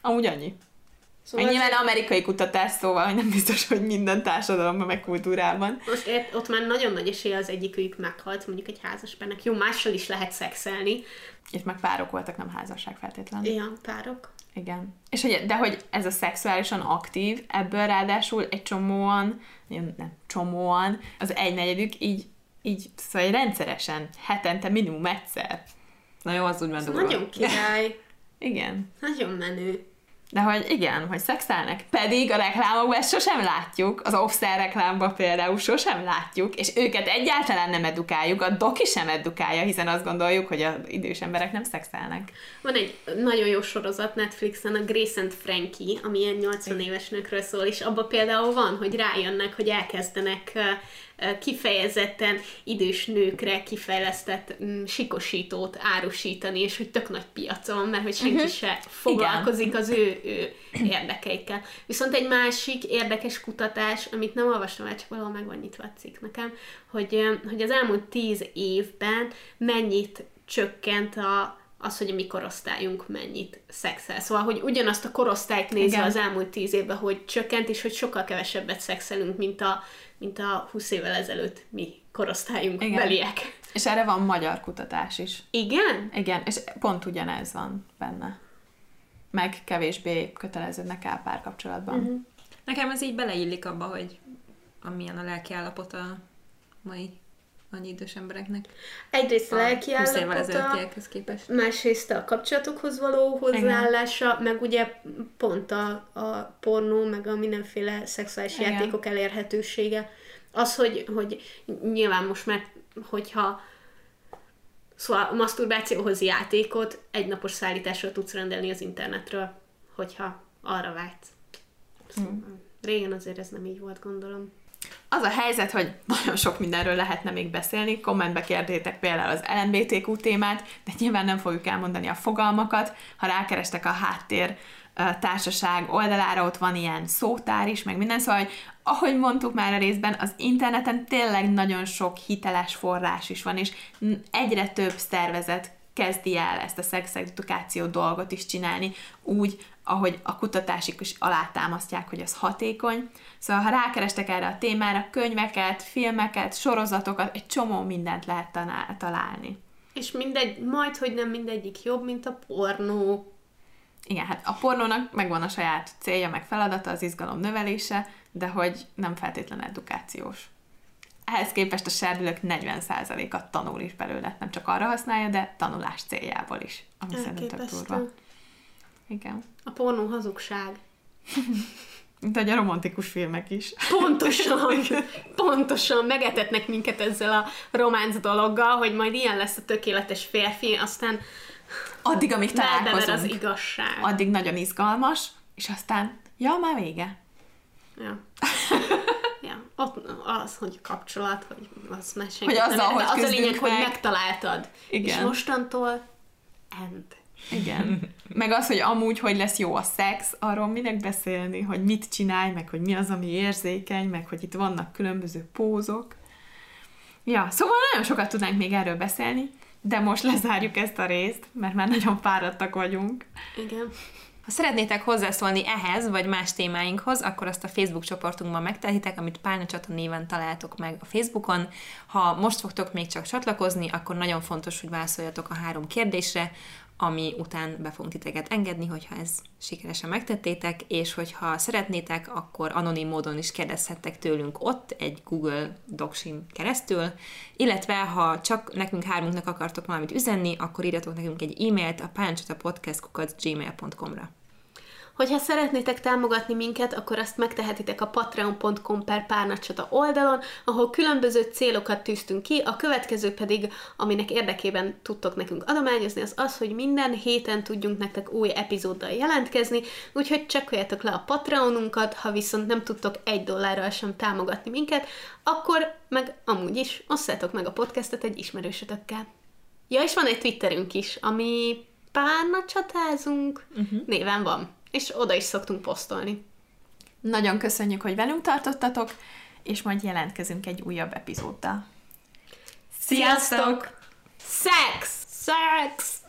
Amúgy annyi. Szóval Nyilván az... amerikai kutatás szóval, hogy nem biztos, hogy minden társadalomban, meg kultúrában. Most ért, ott már nagyon nagy esélye az egyikük meghalt, mondjuk egy házaspárnak. Jó, mással is lehet szexelni. Itt meg párok voltak, nem házasság feltétlenül. Ja, párok. Igen. És hogy, de hogy ez a szexuálisan aktív, ebből ráadásul egy csomóan, nem csomóan, az egynegyedük így, így szóval rendszeresen, hetente minimum egyszer. Na jó, az úgy ment Nagyon király. Igen. Nagyon menő. De hogy igen, hogy szexelnek. Pedig a reklámokban ezt sosem látjuk, az offszer reklámban például sosem látjuk, és őket egyáltalán nem edukáljuk, a doki sem edukálja, hiszen azt gondoljuk, hogy az idős emberek nem szexelnek. Van egy nagyon jó sorozat Netflixen, a Grace and Frankie, ami ilyen 80 éves nőkről szól, és abban például van, hogy rájönnek, hogy elkezdenek kifejezetten idős nőkre kifejlesztett mm, sikosítót árusítani, és hogy tök nagy piaca van, mert hogy senki uh-huh. se foglalkozik Igen. az ő, ő érdekeikkel. Viszont egy másik érdekes kutatás, amit nem olvastam el, csak valahol meg van nyitva a cikk nekem, hogy, hogy az elmúlt tíz évben mennyit csökkent a, az, hogy a mi korosztályunk mennyit szexel. Szóval, hogy ugyanazt a korosztályt nézve Igen. az elmúlt tíz évben, hogy csökkent, és hogy sokkal kevesebbet szexelünk, mint a, mint a 20 évvel ezelőtt mi korosztályunk Igen. beliek. És erre van magyar kutatás is. Igen? Igen, és pont ugyanez van benne. Meg kevésbé köteleződnek el párkapcsolatban. Uh-huh. Nekem ez így beleillik abba, hogy amilyen a lelki állapot a mai annyi idős embereknek. Egyrészt a, lelki állapota, képest. másrészt a kapcsolatokhoz való hozzáállása, Igen. meg ugye pont a, a pornó, meg a mindenféle szexuális Igen. játékok elérhetősége. Az, hogy, hogy nyilván most már, hogyha Szóval a maszturbációhoz játékot egynapos szállításra tudsz rendelni az internetről, hogyha arra vágysz. Szóval mm. Régen azért ez nem így volt, gondolom. Az a helyzet, hogy nagyon sok mindenről lehetne még beszélni, kommentbe kérdétek például az LMBTQ témát, de nyilván nem fogjuk elmondani a fogalmakat, ha rákerestek a háttér társaság oldalára, ott van ilyen szótár is, meg minden, szóval, hogy ahogy mondtuk már a részben, az interneten tényleg nagyon sok hiteles forrás is van, és egyre több szervezet kezdi el ezt a szexedukáció dolgot is csinálni, úgy, ahogy a kutatásik is alátámasztják, hogy ez hatékony. Szóval, ha rákerestek erre a témára, könyveket, filmeket, sorozatokat, egy csomó mindent lehet találni. És mindegy, majd, hogy nem mindegyik jobb, mint a pornó. Igen, hát a pornónak megvan a saját célja, meg feladata, az izgalom növelése, de hogy nem feltétlen edukációs. Ehhez képest a serdülők 40%-a tanul is belőle, nem csak arra használja, de tanulás céljából is, ami szerintem tök durva. Igen. A pornó hazugság. Mint egy a romantikus filmek is. Pontosan, pontosan megetetnek minket ezzel a románc dologgal, hogy majd ilyen lesz a tökéletes férfi, aztán addig, amíg találkozunk. az igazság. Addig nagyon izgalmas, és aztán, ja, már vége. Ja. ja. Ott az, hogy kapcsolat, hogy az már senki hogy azzal, nem, hogy az a lényeg, meg. hogy megtaláltad. Igen. És mostantól end. Igen. Meg az, hogy amúgy, hogy lesz jó a szex, arról minek beszélni, hogy mit csinálj, meg hogy mi az, ami érzékeny, meg hogy itt vannak különböző pózok. Ja, szóval nagyon sokat tudnánk még erről beszélni, de most lezárjuk ezt a részt, mert már nagyon fáradtak vagyunk. Igen. Ha szeretnétek hozzászólni ehhez, vagy más témáinkhoz, akkor azt a Facebook csoportunkban megtehitek, amit Pálna Csata néven találtok meg a Facebookon. Ha most fogtok még csak csatlakozni, akkor nagyon fontos, hogy válaszoljatok a három kérdésre, ami után be fogunk titeket engedni, hogyha ez sikeresen megtettétek, és hogyha szeretnétek, akkor anonim módon is kérdezhettek tőlünk ott, egy Google Docsim keresztül, illetve ha csak nekünk hármunknak akartok valamit üzenni, akkor írjatok nekünk egy e-mailt a páncsatapodcast.gmail.com-ra. Hogyha szeretnétek támogatni minket, akkor azt megtehetitek a patreon.com per párnacsata oldalon, ahol különböző célokat tűztünk ki, a következő pedig, aminek érdekében tudtok nekünk adományozni, az az, hogy minden héten tudjunk nektek új epizóddal jelentkezni, úgyhogy csekkoljatok le a Patreonunkat, ha viszont nem tudtok egy dollárral sem támogatni minket, akkor meg amúgy is osszátok meg a podcastet egy ismerősötökkel. Ja, és van egy Twitterünk is, ami párna csatázunk uh-huh. néven van és oda is szoktunk posztolni. Nagyon köszönjük, hogy velünk tartottatok, és majd jelentkezünk egy újabb epizóddal. Sziasztok! Szex! Szex!